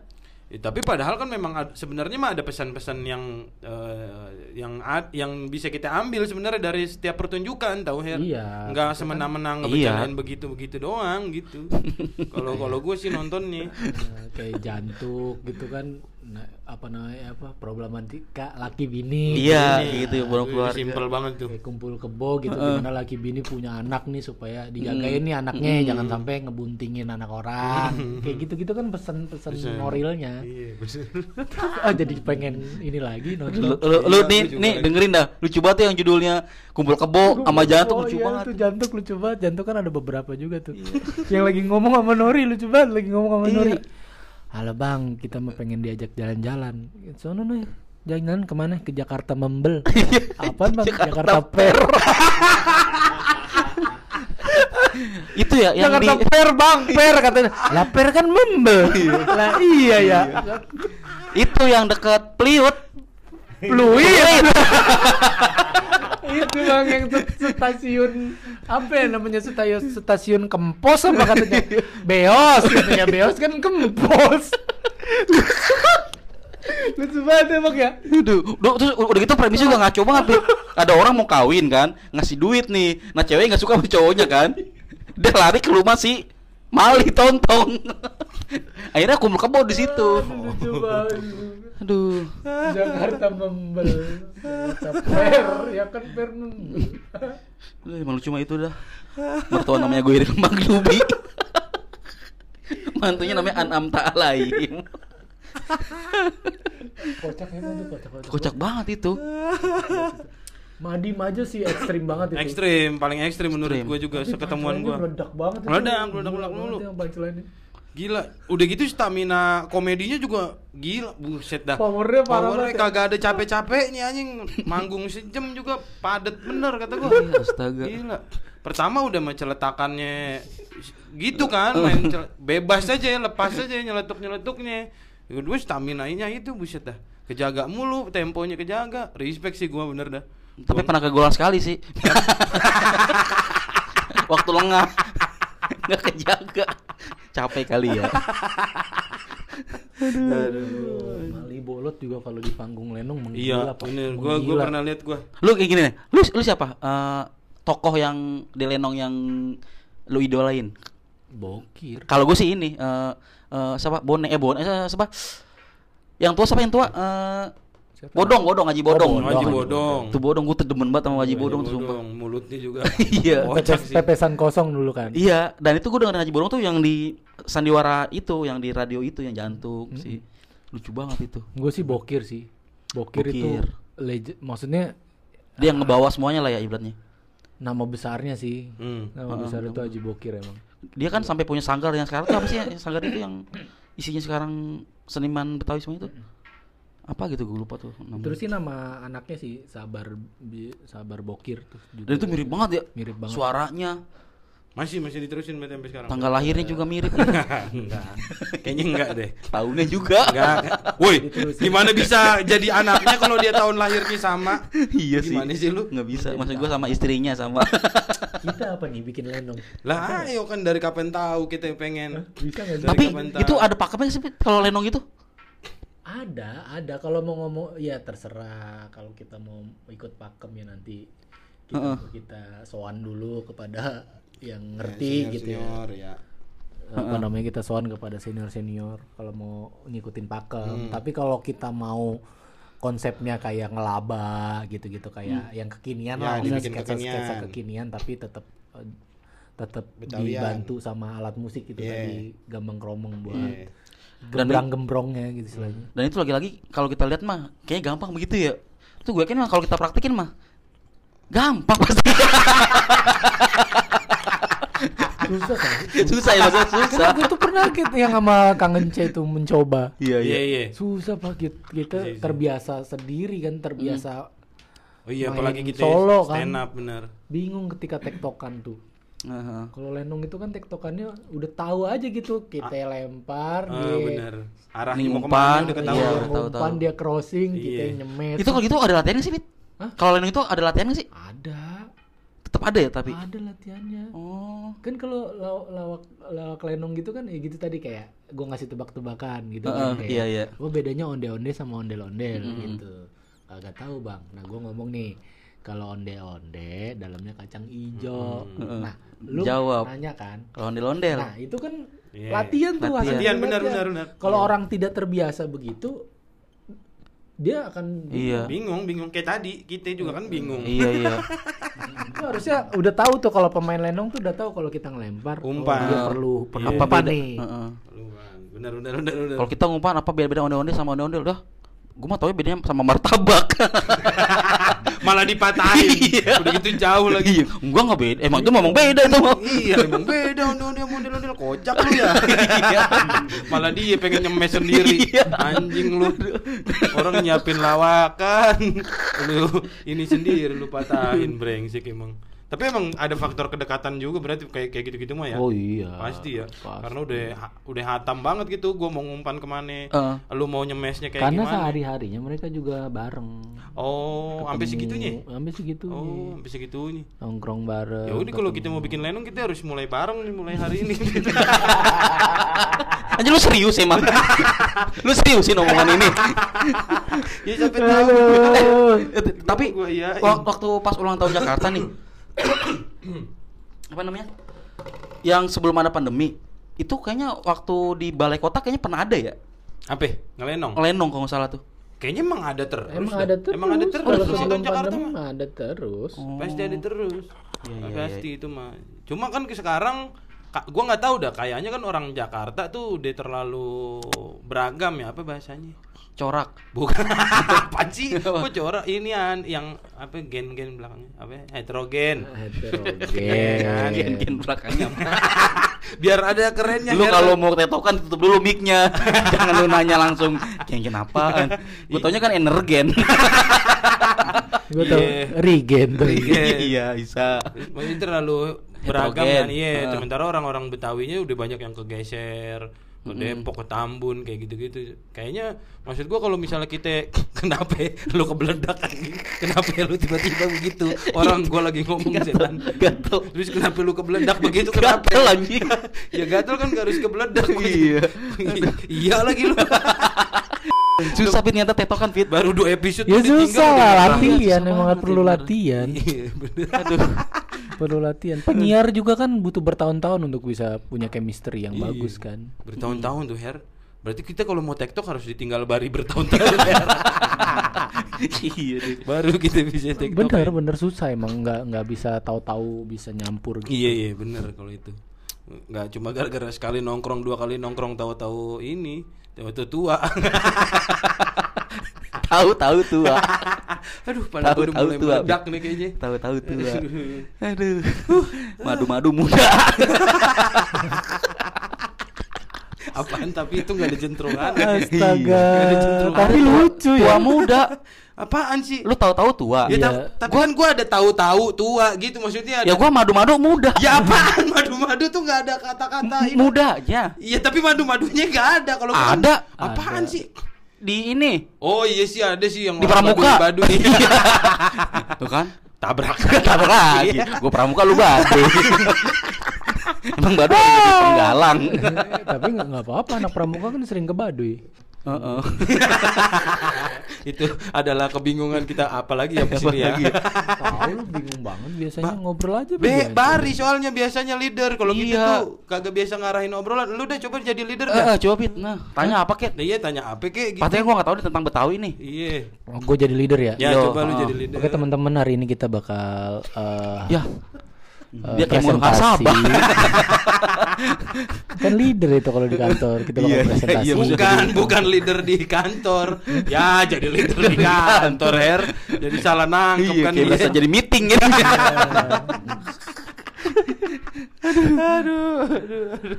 Ya, tapi padahal kan memang ad- sebenarnya mah ada pesan-pesan yang eh, yang ad- yang bisa kita ambil sebenarnya dari setiap pertunjukan tahu Her. Iya. Nggak semena-mena Iya. begitu-begitu doang gitu. Kalau kalau gue sih nontonnya. Nah, kayak jantung gitu kan nah, apa namanya apa problematika laki bini Iya, Ini, gitu, ah, buang itu keluarga. Simpel banget tuh. kayak kumpul kebo gitu gimana laki bini punya anak nih supaya dijagain nih anaknya jangan sampai ngebuntingin anak orang. Kayak gitu-gitu kan pesan-pesan Pesan. moralnya Iya, bener. ah jadi pengen ini lagi lu, nonton lu, lu Iya, nih nih lagi. dengerin dah. Lucu banget ya yang judulnya. Kumpul kebo sama jantung Oh, lucu iya, banget. tuh jantung lucu banget. Jantung kan ada beberapa juga tuh. Yang lagi ngomong sama Nori lucu banget lagi ngomong sama Iya. Nori halo bang kita mau pengen diajak jalan-jalan. Sono nih jalan ke mana? Ke Jakarta Membel apaan bang? Jakarta Jakarta Fair. Itu ya yang di Jakarta Fair bang. Fair katanya. Lah Fair kan Membel lah iya ya. Itu yang dekat Pliut. Fluid itu bang yang st- stasiun apa ya namanya stasiun stasiun Kempos apa katanya Beos katanya Beos kan Kempos lucu banget emang ya Aduh, udah, terus udah gitu premisnya juga ngaco banget. Ada orang mau kawin kan, ngasih duit nih. Nah cewek nggak suka sama cowoknya kan. Dia lari ke rumah si Mali tontong. Akhirnya kumpul kebo di situ. lucu banget Aduh. Jakarta Membel Jakarta Fair ya kan Fair Membel Aduh, emang lucu mah itu dah. Mertua namanya gue Irin Maglubi. Mantunya namanya An'am Ta'alaim. kocak emang tuh kocak kocak Kocak banget itu. Madi Maja sih ekstrim banget itu Ekstrim, paling ekstrim menurut gue juga seketemuan gue. meledak banget itu. Meledak, meledak, meledak mulu. yang punchline-nya. Gila, udah gitu stamina komedinya juga gila, buset dah. Powernya parah Powernya banget ya. kagak ada capek-capeknya anjing. Manggung sejam juga padet bener kata gua. Iya, astaga. Gila. Pertama udah menceletakannya gitu kan, main cel- bebas aja ya, lepas aja nyeletuk-nyeletuknya. Yang kedua stamina-nya itu buset dah. Kejaga mulu, temponya kejaga. Respect sih gua bener dah. Tapi pernah kegolan sekali sih. Waktu lengah. Nggak kejaga. Capek kali ya. Mali bolot juga kalau di panggung Lenong Iya, menggila Pak. bener. Gua gua pernah lihat gua. Lu kayak gini nih. Lu lu siapa? Eh, tokoh yang di Lenong yang lu idolain? Bokir. Kalau gue sih ini eh eh, siapa? Bone eh Bone eh, siapa? Yang tua siapa yang tua? Eh Siapa? Bodong, Bodong, Haji Bodong. Bodong. Haji Bodong. Tuh Bodong gue tuh demen banget sama Haji Bodong tuh sumpah. mulutnya juga. Iya. Pepes, pepesan kosong dulu kan. Iya, dan itu gue dengerin Haji Bodong tuh yang di sandiwara itu, yang di radio itu yang jantung sih. Lucu banget itu. Gue sih Bokir sih. Bokir, itu Bokir. legend. Maksudnya Dia yang ngebawa semuanya lah ya ibaratnya. nama besarnya sih. Hmm. Nama besar itu Haji Bokir emang. Dia kan sampai punya sanggar yang sekarang tuh apa sih ya? Sanggar itu yang isinya sekarang seniman Betawi semua itu. Apa gitu gue lupa tuh namanya. Terus sih nama anaknya sih Sabar Bi- Sabar Bokir tuh. Dan itu mirip banget ya. Mirip banget. Suaranya, Masih masih diterusin berarti sampai sekarang. tanggal lahirnya juga mirip. enggak. Kayaknya enggak deh. Tahunnya juga. Enggak. Woi, gimana bisa jadi anaknya kalau dia tahun lahirnya sama? iya sih. Gimana sih lu? Nggak bisa. Maksud gue sama istrinya sama. Kita apa nih bikin lenong? Lah, ayo kan dari kapan tahu kita pengen. Bisa? Dari Tapi kapan itu tahu? ada pakemnya sih kalau lenong itu. Ada, ada. Kalau mau ngomong ya terserah. Kalau kita mau ikut pakem ya nanti kita, Heeh. kita soan dulu kepada yang ngerti gitu ya. Senior ya. Apa namanya kita soan kepada senior senior kalau mau ngikutin pakem. Tapi kalau kita mau konsepnya kayak ngelaba gitu-gitu kayak yang kekinian Ya, lah, dibikin sketsa sketsa kekinian. kekinian tapi tetap eh, tetap dibantu sama alat musik gitu Iya. tadi gambang kromong buat Iya. gembrang-gembrongnya gitu istilahnya. Dan itu lagi-lagi kalau kita lihat mah kayaknya gampang begitu ya. Itu gue yakin mah kalau kita praktekin mah gampang pasti. Susah kan? susah ya maksudnya susah. Karena gue tuh pernah gitu yang sama Kang Ence itu mencoba. Iya Iya, iya. Susah pak kita, kita Iya, iya. terbiasa sendiri kan terbiasa Oh iya, Main apalagi kita solo kan. stand up bener. bingung ketika tektokan tuh. Heeh. Kalau lenong itu kan tektokannya udah tahu aja gitu kita lempar Ah, dia bener. Arahnya Ini mau umpan, ke mana udah dia ketahuan. Iya, tahu, tahu. dia crossing kita Iya. yang nyemet. Itu kalau gitu ada latihannya sih? Hah? Kalau lenong itu ada latihannya sih? ada Tetap ada ya tapi. ada latihannya. Oh. Kan kalau law- lawak lawak lenong gitu kan ya gitu tadi kayak gua ngasih tebak-tebakan gitu Heeh, kan kayak, iya, iya. Oh bedanya onde-onde sama ondel-ondel gitu. Kagak tahu bang. Nah gua ngomong nih kalau onde-onde dalamnya kacang ijo. Mm-mm. Nah lu Jawab. nanya kan. Kalau ondel-ondel. Nah itu kan Iya. latihan tuh Latihan. Latihan, benar, benar, benar. Kalau Iya. orang tidak terbiasa begitu dia akan Iya. Bingung, bingung kayak tadi kita juga kan bingung. Iya, iya. Lu harusnya udah tahu tuh kalau pemain lenong tuh udah tahu kalau kita ngelempar oh, Umpan. dia perlu perlu Iya. Apa umpan beda? nih. Heeh. Luan. Bener, bener, bener, bener. Kalau kita ngumpan apa beda-beda onde-onde sama ondel-ondel dah. Gue mah tau bedanya sama martabak. Malah dipatahin. Udah gitu jauh lagi. Iya, enggak enggak beda. Emang itu ngomong beda itu. iya, emang beda ondel-ondel model-ondel kocak lu ya. Malah dia pengen nyemes sendiri. Anjing lu. Orang nyiapin lawakan. Lu ini sendiri lu patahin brengsek emang. Tapi emang ada faktor kedekatan juga berarti kayak kayak gitu-gitu mah ya. Oh iya. Pasti ya. Pasti. Karena udah ha- udah hatam banget gitu gua mau ngumpan ke mana. Heeh. Lu mau nyemesnya kayak Karena gimana. sehari-harinya mereka juga bareng. Oh, sampai segitunya. Sampai segitunya. Oh, sampai segitunya. Nongkrong bareng. Ya udah kalau kita mau bikin lenong kita harus mulai bareng nih mulai hari ini. Anjir lu serius emang. lu serius sih omongan ini. ya sampai tahu. Eh, Tapi Gua iyain. wak- waktu pas ulang tahun Jakarta nih. apa namanya? Yang sebelum ada pandemi. Itu kayaknya waktu di balai kota kayaknya pernah ada ya. Apa? Ngelenong? Lenong kalau nggak salah tuh. Kayaknya emang ada terus. Emang ada terus. Emang ada terus. Kalau sebelum Jakarta pandemi mah. mah ada terus. Pasti ada terus. Iya, iya, Pasti itu mah. Cuma kan ke sekarang ka- gua nggak tahu dah kayaknya kan orang Jakarta tuh udah terlalu beragam ya apa bahasanya? Corak. Bukan apa sih? Kok corak ini an yang apa gen-gen belakangnya? Apa? ya? Heterogen. Heterogen. Gen-gen belakangnya. Biar ada kerennya. lu Her. kalau mau tetokan tutup dulu mic-nya. Jangan lu nanya langsung gen-gen apaan. Gue taunya kan energen. Gue tau Iya. regen iya, bisa. Maksudnya terlalu beragam kan iya Heeh. sementara orang-orang Betawinya udah banyak yang kegeser ke Depok ke Tambun kayak gitu-gitu kayaknya maksud gua kalau misalnya kita kenapa lu kebeledak kenapa lu tiba-tiba begitu orang gua lagi ngomong setan Gatel. terus kenapa lu kebeledak begitu kenapa Gatel anjing. ya gatel kan gak harus kebeledak Iya. iya lagi lu Susah Fit ternyata tetokan Fit. baru dua episode Ya susah latihan emang perlu latihan. iya bener Aduh. Perlu latihan. Penyiar juga kan butuh bertahun-tahun untuk bisa punya chemistry yang Iya. bagus kan. Bertahun-tahun tuh Her. Berarti kita kalau mau TikTok harus ditinggal bari bertahun-tahun Her. iya deh. Baru kita bisa TikTok. Bener ya. bener susah emang nggak nggak bisa tahu-tahu bisa nyampur gitu. Iya iya bener kalau itu. Nggak cuma gara-gara sekali nongkrong dua kali nongkrong tahu-tahu ini tahu-tahu tua. Tahu tahu tua. Aduh, pada Tahu udah tahu mulai tua. meledak nih kayaknya. Tahu tahu tua. Aduh. Madu-madu muda. Apaan tapi itu nggak ada jentrungan. Astaga. Ada jentrungan. Tapi lucu Tua ya. muda. Apaan sih? Lu tahu-tahu tua. Ya, ta- tapi kan gua ada tahu-tahu tua gitu maksudnya ada. Ya gua madu-madu muda. Ya apaan madu-madu tuh nggak ada kata-kata ini. Mudanya. Iya tapi madu-madunya nggak ada kalau gua kan- Ada. Apaan Ada. sih? Di ini. Oh iya sih ada sih yang Di Pramuka. badu nih. Tuh kan? Tabrak. Tabrak lagi. Gua pramuka lu badu. Emang badu ada penggalang. Eh, Tapi nggak nggak apa-apa anak pramuka kan sering ke Baduy. Heeh. itu adalah kebingungan kita apalagi ya di sini ya. Tahu lu bingung banget biasanya ngobrol aja Be, biasa. Bari soalnya biasanya leader. Kalau kita Iya. tuh kagak biasa ngarahin obrolan. Lu deh coba jadi leader Eh, dah. eh, coba Pit. Nah, tanya apa, Ket? Nah, iya tanya apa kek gitu. Katanya gua gak tahu nih tentang Betawi nih. Iya. Oh, gue jadi leader ya. Ya Yo, coba lu oh. jadi leader. Oke teman-teman hari ini kita bakal eh, Ya. Eh, Dia kayak mau presentasi. Sabah. kan leader itu kalau di kantor kita bakal Iya, iya, presentasi. iya, maksudnya Bukan, bukan leader di kantor. Ya, jadi leader di kantor, Her. Jadi salah nangkep Iya, kan kayak dia. biasa jadi meeting gitu. aduh, aduh, aduh.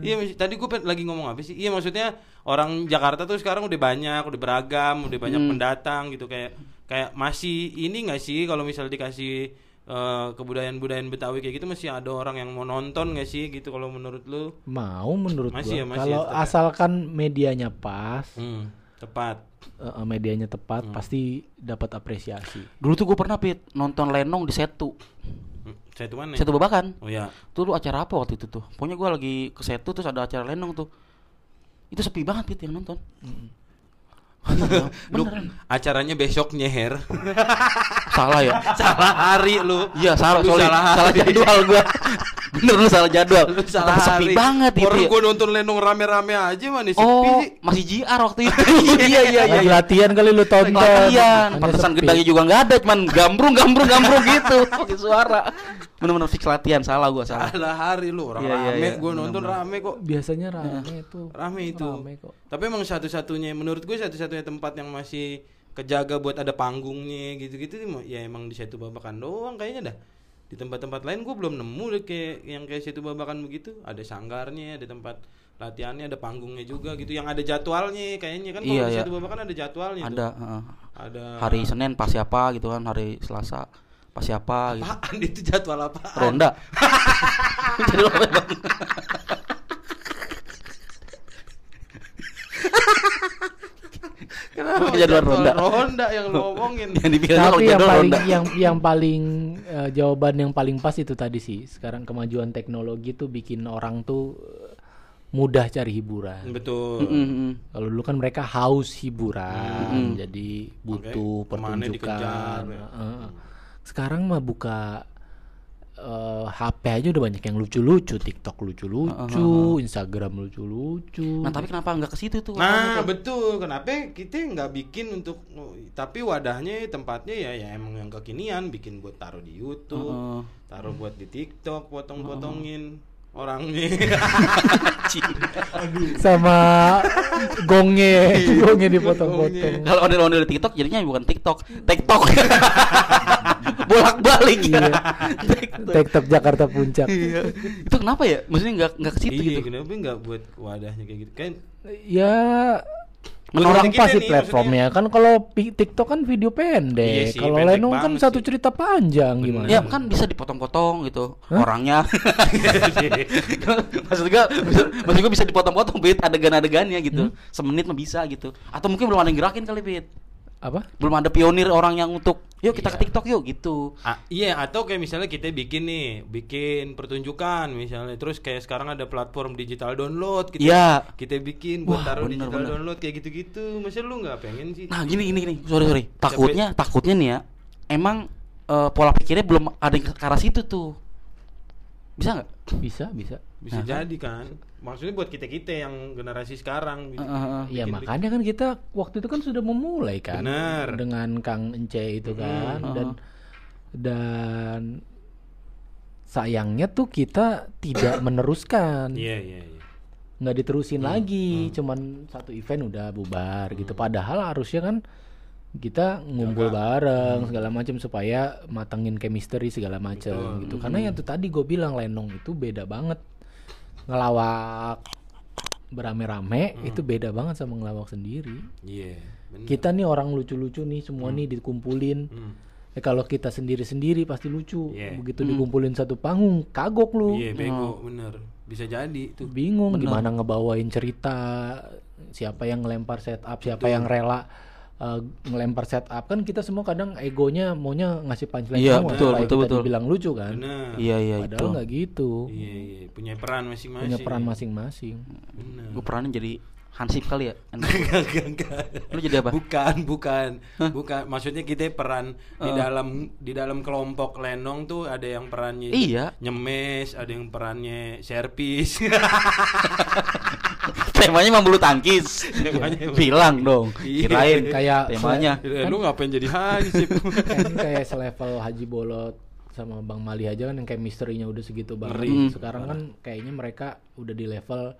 Iya, mas- tadi gue lagi ngomong apa sih? Iya, maksudnya orang Jakarta tuh sekarang udah banyak, udah beragam, udah banyak Hmm. pendatang gitu kayak kayak masih ini nggak sih kalau misalnya dikasih eh, kebudayaan-budayaan Betawi kayak gitu masih ada orang yang mau nonton nggak sih gitu kalau menurut lu? Mau menurut Masih gua ya, masih kalau ya, ya? asalkan medianya pas, Hmm, tepat. eh, medianya tepat Hmm. pasti dapat apresiasi. Dulu tuh gue pernah Pit nonton Lenong di Setu. Hmm, tuh mana? Setu Babakan. Oh ya. Tuh lu acara apa waktu itu tuh? Pokoknya gua lagi ke Setu terus ada acara Lenong tuh. Itu sepi banget Pit yang nonton. Lu acaranya besoknya Her. Salah ya? salah hari lu. Iya salah, Lu sorry. salah salah, hari. jadwal gua. Bener lu salah jadwal. Lu salah Tapi sepi hari. banget itu. Orang ya. gua nonton Lenong rame-rame aja mana sepi Oh, sih. masih JR waktu itu. iya iya iya. Lagi latihan kali lu tonton. Latihan, Hanya pantesan sepi. gedangnya juga nggak ada, cuman gambrung gambrung gambrung gitu, pakai suara. Bener-bener fix latihan, salah gua salah. Salah hari lu orang Iya, iya, rame. iya. Gua nonton Bener-bener. rame kok. Biasanya rame itu. Rame itu. Rame kok. Tapi emang satu-satunya menurut gue satu-satunya tempat yang masih kejaga buat ada panggungnya gitu-gitu ya emang di situ babakan doang kayaknya dah. Di tempat-tempat lain gue belum nemu deh kayak yang kayak situ babakan begitu. Ada sanggarnya, ada tempat latihannya, ada panggungnya juga gitu. Yang ada jadwalnya kayaknya kan kalau Iya, di iya. situ babakan ada jadwalnya tuh. Ada heeh. Ada hari Senin pas siapa gitu kan, hari Selasa pas siapa gitu. Apaan itu jadwal apa? Ronda. Jadi lo memang Kenapa Jadwal ronda. ronda yang lo omongin? yang Tapi yang jadwal paling ronda. yang yang paling eh, jawaban yang paling pas itu tadi sih. Sekarang kemajuan teknologi tuh bikin orang tuh eh, mudah cari hiburan. Betul. Mm, mm, mm. Kalau dulu kan mereka haus hiburan, Mm. jadi butuh Makanya ke mana dikejar, pertunjukan. ya. Heeh. Sekarang mah buka eh, HP aja udah banyak yang lucu-lucu, TikTok lucu-lucu, Instagram lucu-lucu. Nah, tapi kenapa nggak ke situ tuh? Nah betul, kenapa kita nggak bikin untuk tapi wadahnya tempatnya ya ya emang yang kekinian bikin buat taruh di YouTube, Heeh. taruh buat di TikTok, potong-potongin orangnya. sama gongnya, Iya, gongnya dipotong-potong. Kalau ondel-ondel di TikTok jadinya bukan TikTok, TikTok. Bolak-balik ya. TikTok Jakarta Puncak. Iya. Itu kenapa ya? Maksudnya nggak nggak ke situ iya, gitu. kenapa nggak buat wadahnya kayak gitu kan? Ya Orang pasti nih, platformnya kan kalau TikTok kan video Iya pendek, sih, kalau Lenong kan banget satu sih. cerita panjang Bener. gimana? Ya kan bisa dipotong-potong gitu orangnya. maksud gua maksud, gua bisa dipotong-potong bit adegan-adegannya gitu. Semenit mah bisa gitu. Atau mungkin belum ada yang gerakin kali bit. Apa? Belum ada pionir orang yang untuk yuk kita Iya. ke TikTok yuk gitu. Ah, iya atau kayak misalnya kita bikin nih, bikin pertunjukan misalnya, terus kayak sekarang ada platform digital download, kita Iya. kita bikin buat Wah, taruh bener, digital bener. download kayak gitu-gitu, masa lu nggak pengen sih? Nah, gini gini gini. Sorry sorry. Takutnya takutnya nih ya. Emang eh, pola pikirnya belum ada yang ke arah situ tuh. Bisa nggak? Bisa, bisa. Bisa Nah, jadi kan. Maksudnya buat kita-kita yang generasi sekarang gitu. Heeh, heeh. Ya makanya kan kita waktu itu kan sudah memulai kan Bener. dengan Kang Ence itu kan Hmm. dan dan sayangnya tuh kita tidak meneruskan Iya, iya, iya. nggak diterusin lagi cuman satu event udah bubar gitu padahal harusnya kan kita ngumpul bareng segala macam supaya matangin chemistry segala macam gitu. Karena yang tuh tadi gue bilang lenong itu beda banget. Ngelawak berame-rame itu beda banget sama ngelawak sendiri. Iya, bener. kita nih orang lucu-lucu nih semua nih dikumpulin. Hmm. Eh, kalau kita sendiri-sendiri pasti lucu. Iya. begitu dikumpulin satu panggung kagok lu. Iya, bego, bener. Bisa jadi tuh. bingung gimana ngebawain cerita siapa yang ngelempar setup siapa yang rela uh, ngelempar setup kan kita semua kadang egonya maunya ngasih punchline Iya, semua betul, betul, betul. dibilang lucu kan Bener. Iya iya itu. padahal nggak gitu Iya, iya. Punya peran masing-masing. punya peran masing-masing. Gue perannya jadi Hansip kali ya. Enggak, enggak, enggak. Lu jadi apa? Bukan, bukan. Bukan. Maksudnya kita peran di dalam di dalam kelompok lenong tuh ada yang perannya Iya. nyemes, ada yang perannya servis. Temanya emang bulu tangkis. Bilang dong. Iya. Kirain Kayak temanya. Eh, Lu ngapain jadi hansip? kan kayak selevel Haji Bolot sama Bang Mali aja kan yang chemistry-nya udah segitu banget. Hmm. Sekarang kan kayaknya mereka udah di level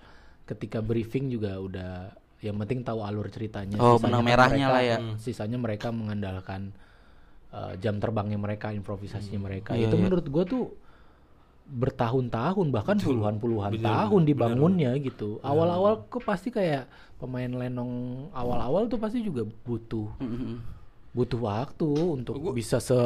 ketika briefing juga udah yang penting tahu alur ceritanya. Oh, Sisanya benang kan merahnya mereka- lah ya. hmm, Sisanya mereka mengandalkan uh, jam terbangnya mereka, improvisasinya mereka. Iya, Itu iya. menurut gua tuh bertahun-tahun bahkan puluhan-puluhan Bener, tahun bener, dibangunnya gitu. Awal-awal kok pasti kayak pemain lenong awal-awal tuh pasti juga butuh Mm-mm. butuh waktu untuk Gua- bisa se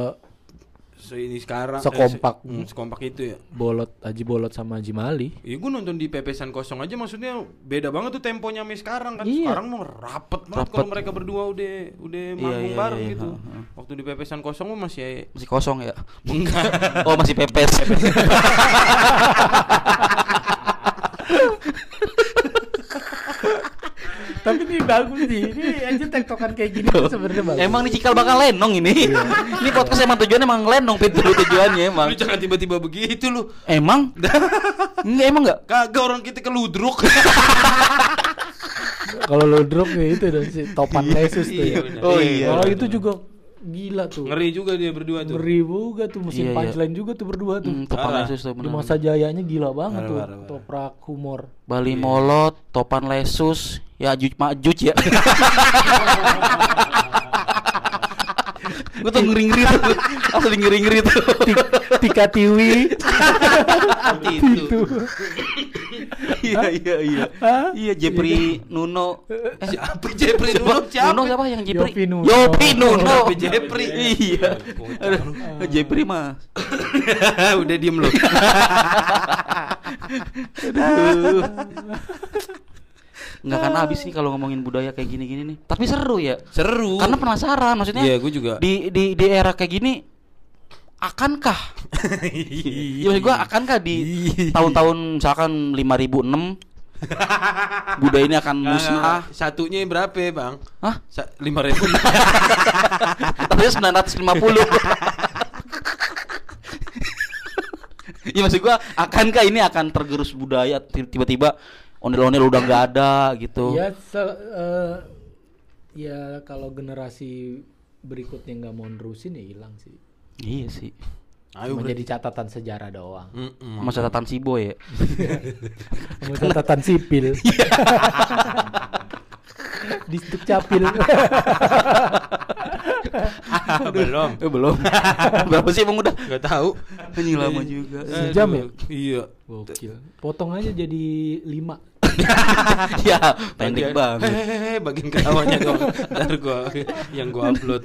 ini sekarang Sekompak. eh, se- hmm, sekompak itu ya. bolot Haji Bolot sama Haji Mali. Iya gue nonton di pepesan kosong aja maksudnya beda banget tuh temponya sama sekarang kan. Iya. Sekarang mau rapet banget kalau mereka berdua udah udah Iya, manggung iya, bareng iya, gitu. ha, ha. Waktu di pepesan kosong mah masih Masih kosong ya. enggak. Oh masih pepes. Tapi ini bagus sih. Ini aja tektokan kayak gini tuh sebenarnya bagus. emang nih cikal bakal lenong ini. ini podcast emang tujuannya emang lenong pintu tujuannya emang. Lu jangan tiba-tiba begitu lu. Emang? Enggak emang enggak? Kagak orang kita keludruk. Kalau lo drop ya itu dong si topan lesus tuh Iya, ya. bener. Oh, iya. Kalau itu juga gila tuh. Ngeri juga dia berdua tuh. Ngeri juga tuh mesin Iya, iya. punchline juga tuh berdua tuh. Hmm, topan Parah. lesus tuh Di benar. masa jayanya gila banget Parah, tuh. parah, parah. Toprak humor. Bali Molot, topan lesus, ya juj majuj ya. Gue tuh ngeri-ngeri tuh, asli ngeri-ngeri tuh. Tika Tiwi. itu. Iya iya iya. Hah? Iya Jepri Nuno. Eh, Siapa Jepri dulu? Siapa? Nuno siapa yang Jepri? Yopi Nuno. Yopi Nuno. Jepri. Iya. Jepri mah. Udah diem lu. Nggak akan habis nih kalau ngomongin budaya kayak gini-gini nih. Tapi seru ya. Seru. Karena penasaran maksudnya. Iya, gua juga. Di di di era kayak gini akankah Ya maksud gua akankah di tahun-tahun misalkan 5006 budaya ini akan Nggak, musnah? Satunya berapa ya, Bang? Hah? Lima ribu. Tapi 950. Iya maksud gua akankah ini akan tergerus budaya ti- tiba-tiba ondel-ondel udah nggak ada gitu. Ya se- eh, ya kalau generasi berikutnya nggak mau nerusin ya hilang sih. Iya sih. Ayo Cuma bro. jadi catatan sejarah doang. Mm-mm. Sama catatan Sibo ya. Sama catatan sipil. Di Stuk Capil. Belum. Eh belum. Berapa sih emang udah? Gak tahu. Anjing lama juga. Sejam ya? Iya. Gokil. Potong aja jadi lima. ya, pendek banget. Hehehe, bagian ketawanya dong. Ntar gua yang gua upload.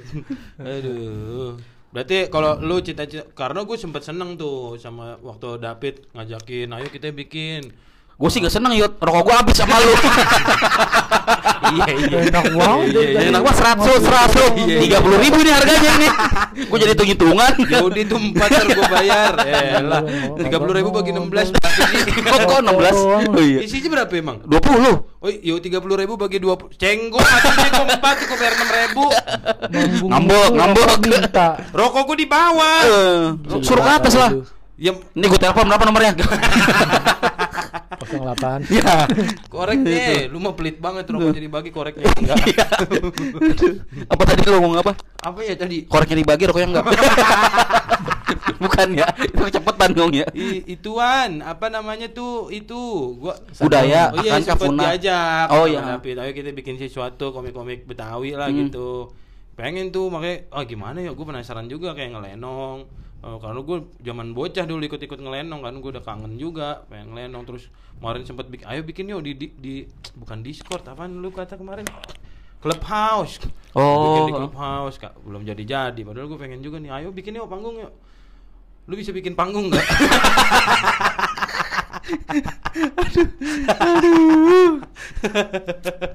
Aduh. Berarti kalau lu cita-cita karena gue sempet seneng tuh sama waktu David ngajakin, ayo kita bikin Gue sih gak seneng yut, rokok gue habis sama lu. iya iya Enak banget. Iya, iya, Enak banget seratus, seratus, Iya, iya. tiga puluh ribu nih harganya ini. Gue jadi hitung hitungan. Ya udah itu empat ntar gue bayar. Eh lah, tiga puluh ribu bagi enam belas? Kok kok enam belas? Oh iya. Isinya berapa emang? Dua puluh. Oh, yo tiga puluh ribu bagi dua puluh. Cenggok, mati cenggok empat, gue bayar enam ribu. Ngambek, ngambek. Rokok gue di bawah. Eh, suruh ke atas lah. Ya, Ini gue telepon berapa nomornya? 08 Ya. korek deh. Lu mah pelit banget rokok jadi bagi koreknya enggak. Iya. apa tadi lu ngomong apa? Apa ya tadi? Koreknya dibagi, rokoknya enggak. Bukan ya, itu kecepatan dong ya. I, ituan apa namanya tuh itu gua Budaya oh, iya, akan kafuna. diajak Oh, iya. David ayo kita bikin sesuatu komik-komik Betawi lah Hmm. gitu pengen tuh makanya ah gimana ya gue penasaran juga kayak ngelenong Eh, karena gue zaman bocah dulu ikut-ikut ngelenong kan gue udah kangen juga pengen ngelenong terus kemarin sempet bikin ayo bikin yuk di, di, di- bukan discord apaan lu kata kemarin? Clubhouse. Oh. bikin di clubhouse kak. Belum jadi jadi padahal gue pengen juga nih. Ayo bikin yuk panggung yuk. Lu bisa bikin panggung nggak?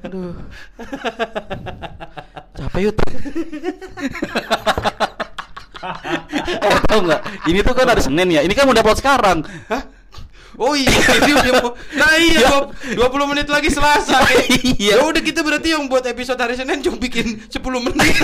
Aduh. Capek yut eh, tau nggak? Ini tuh kan hari Senin ya. Ini kan udah buat sekarang. Hah? Oh iya, dia, iya, iya. nah iya, iya. dua puluh menit lagi Selasa. Iya. Ya udah kita berarti yang buat episode hari Senin cuma bikin 10 menit.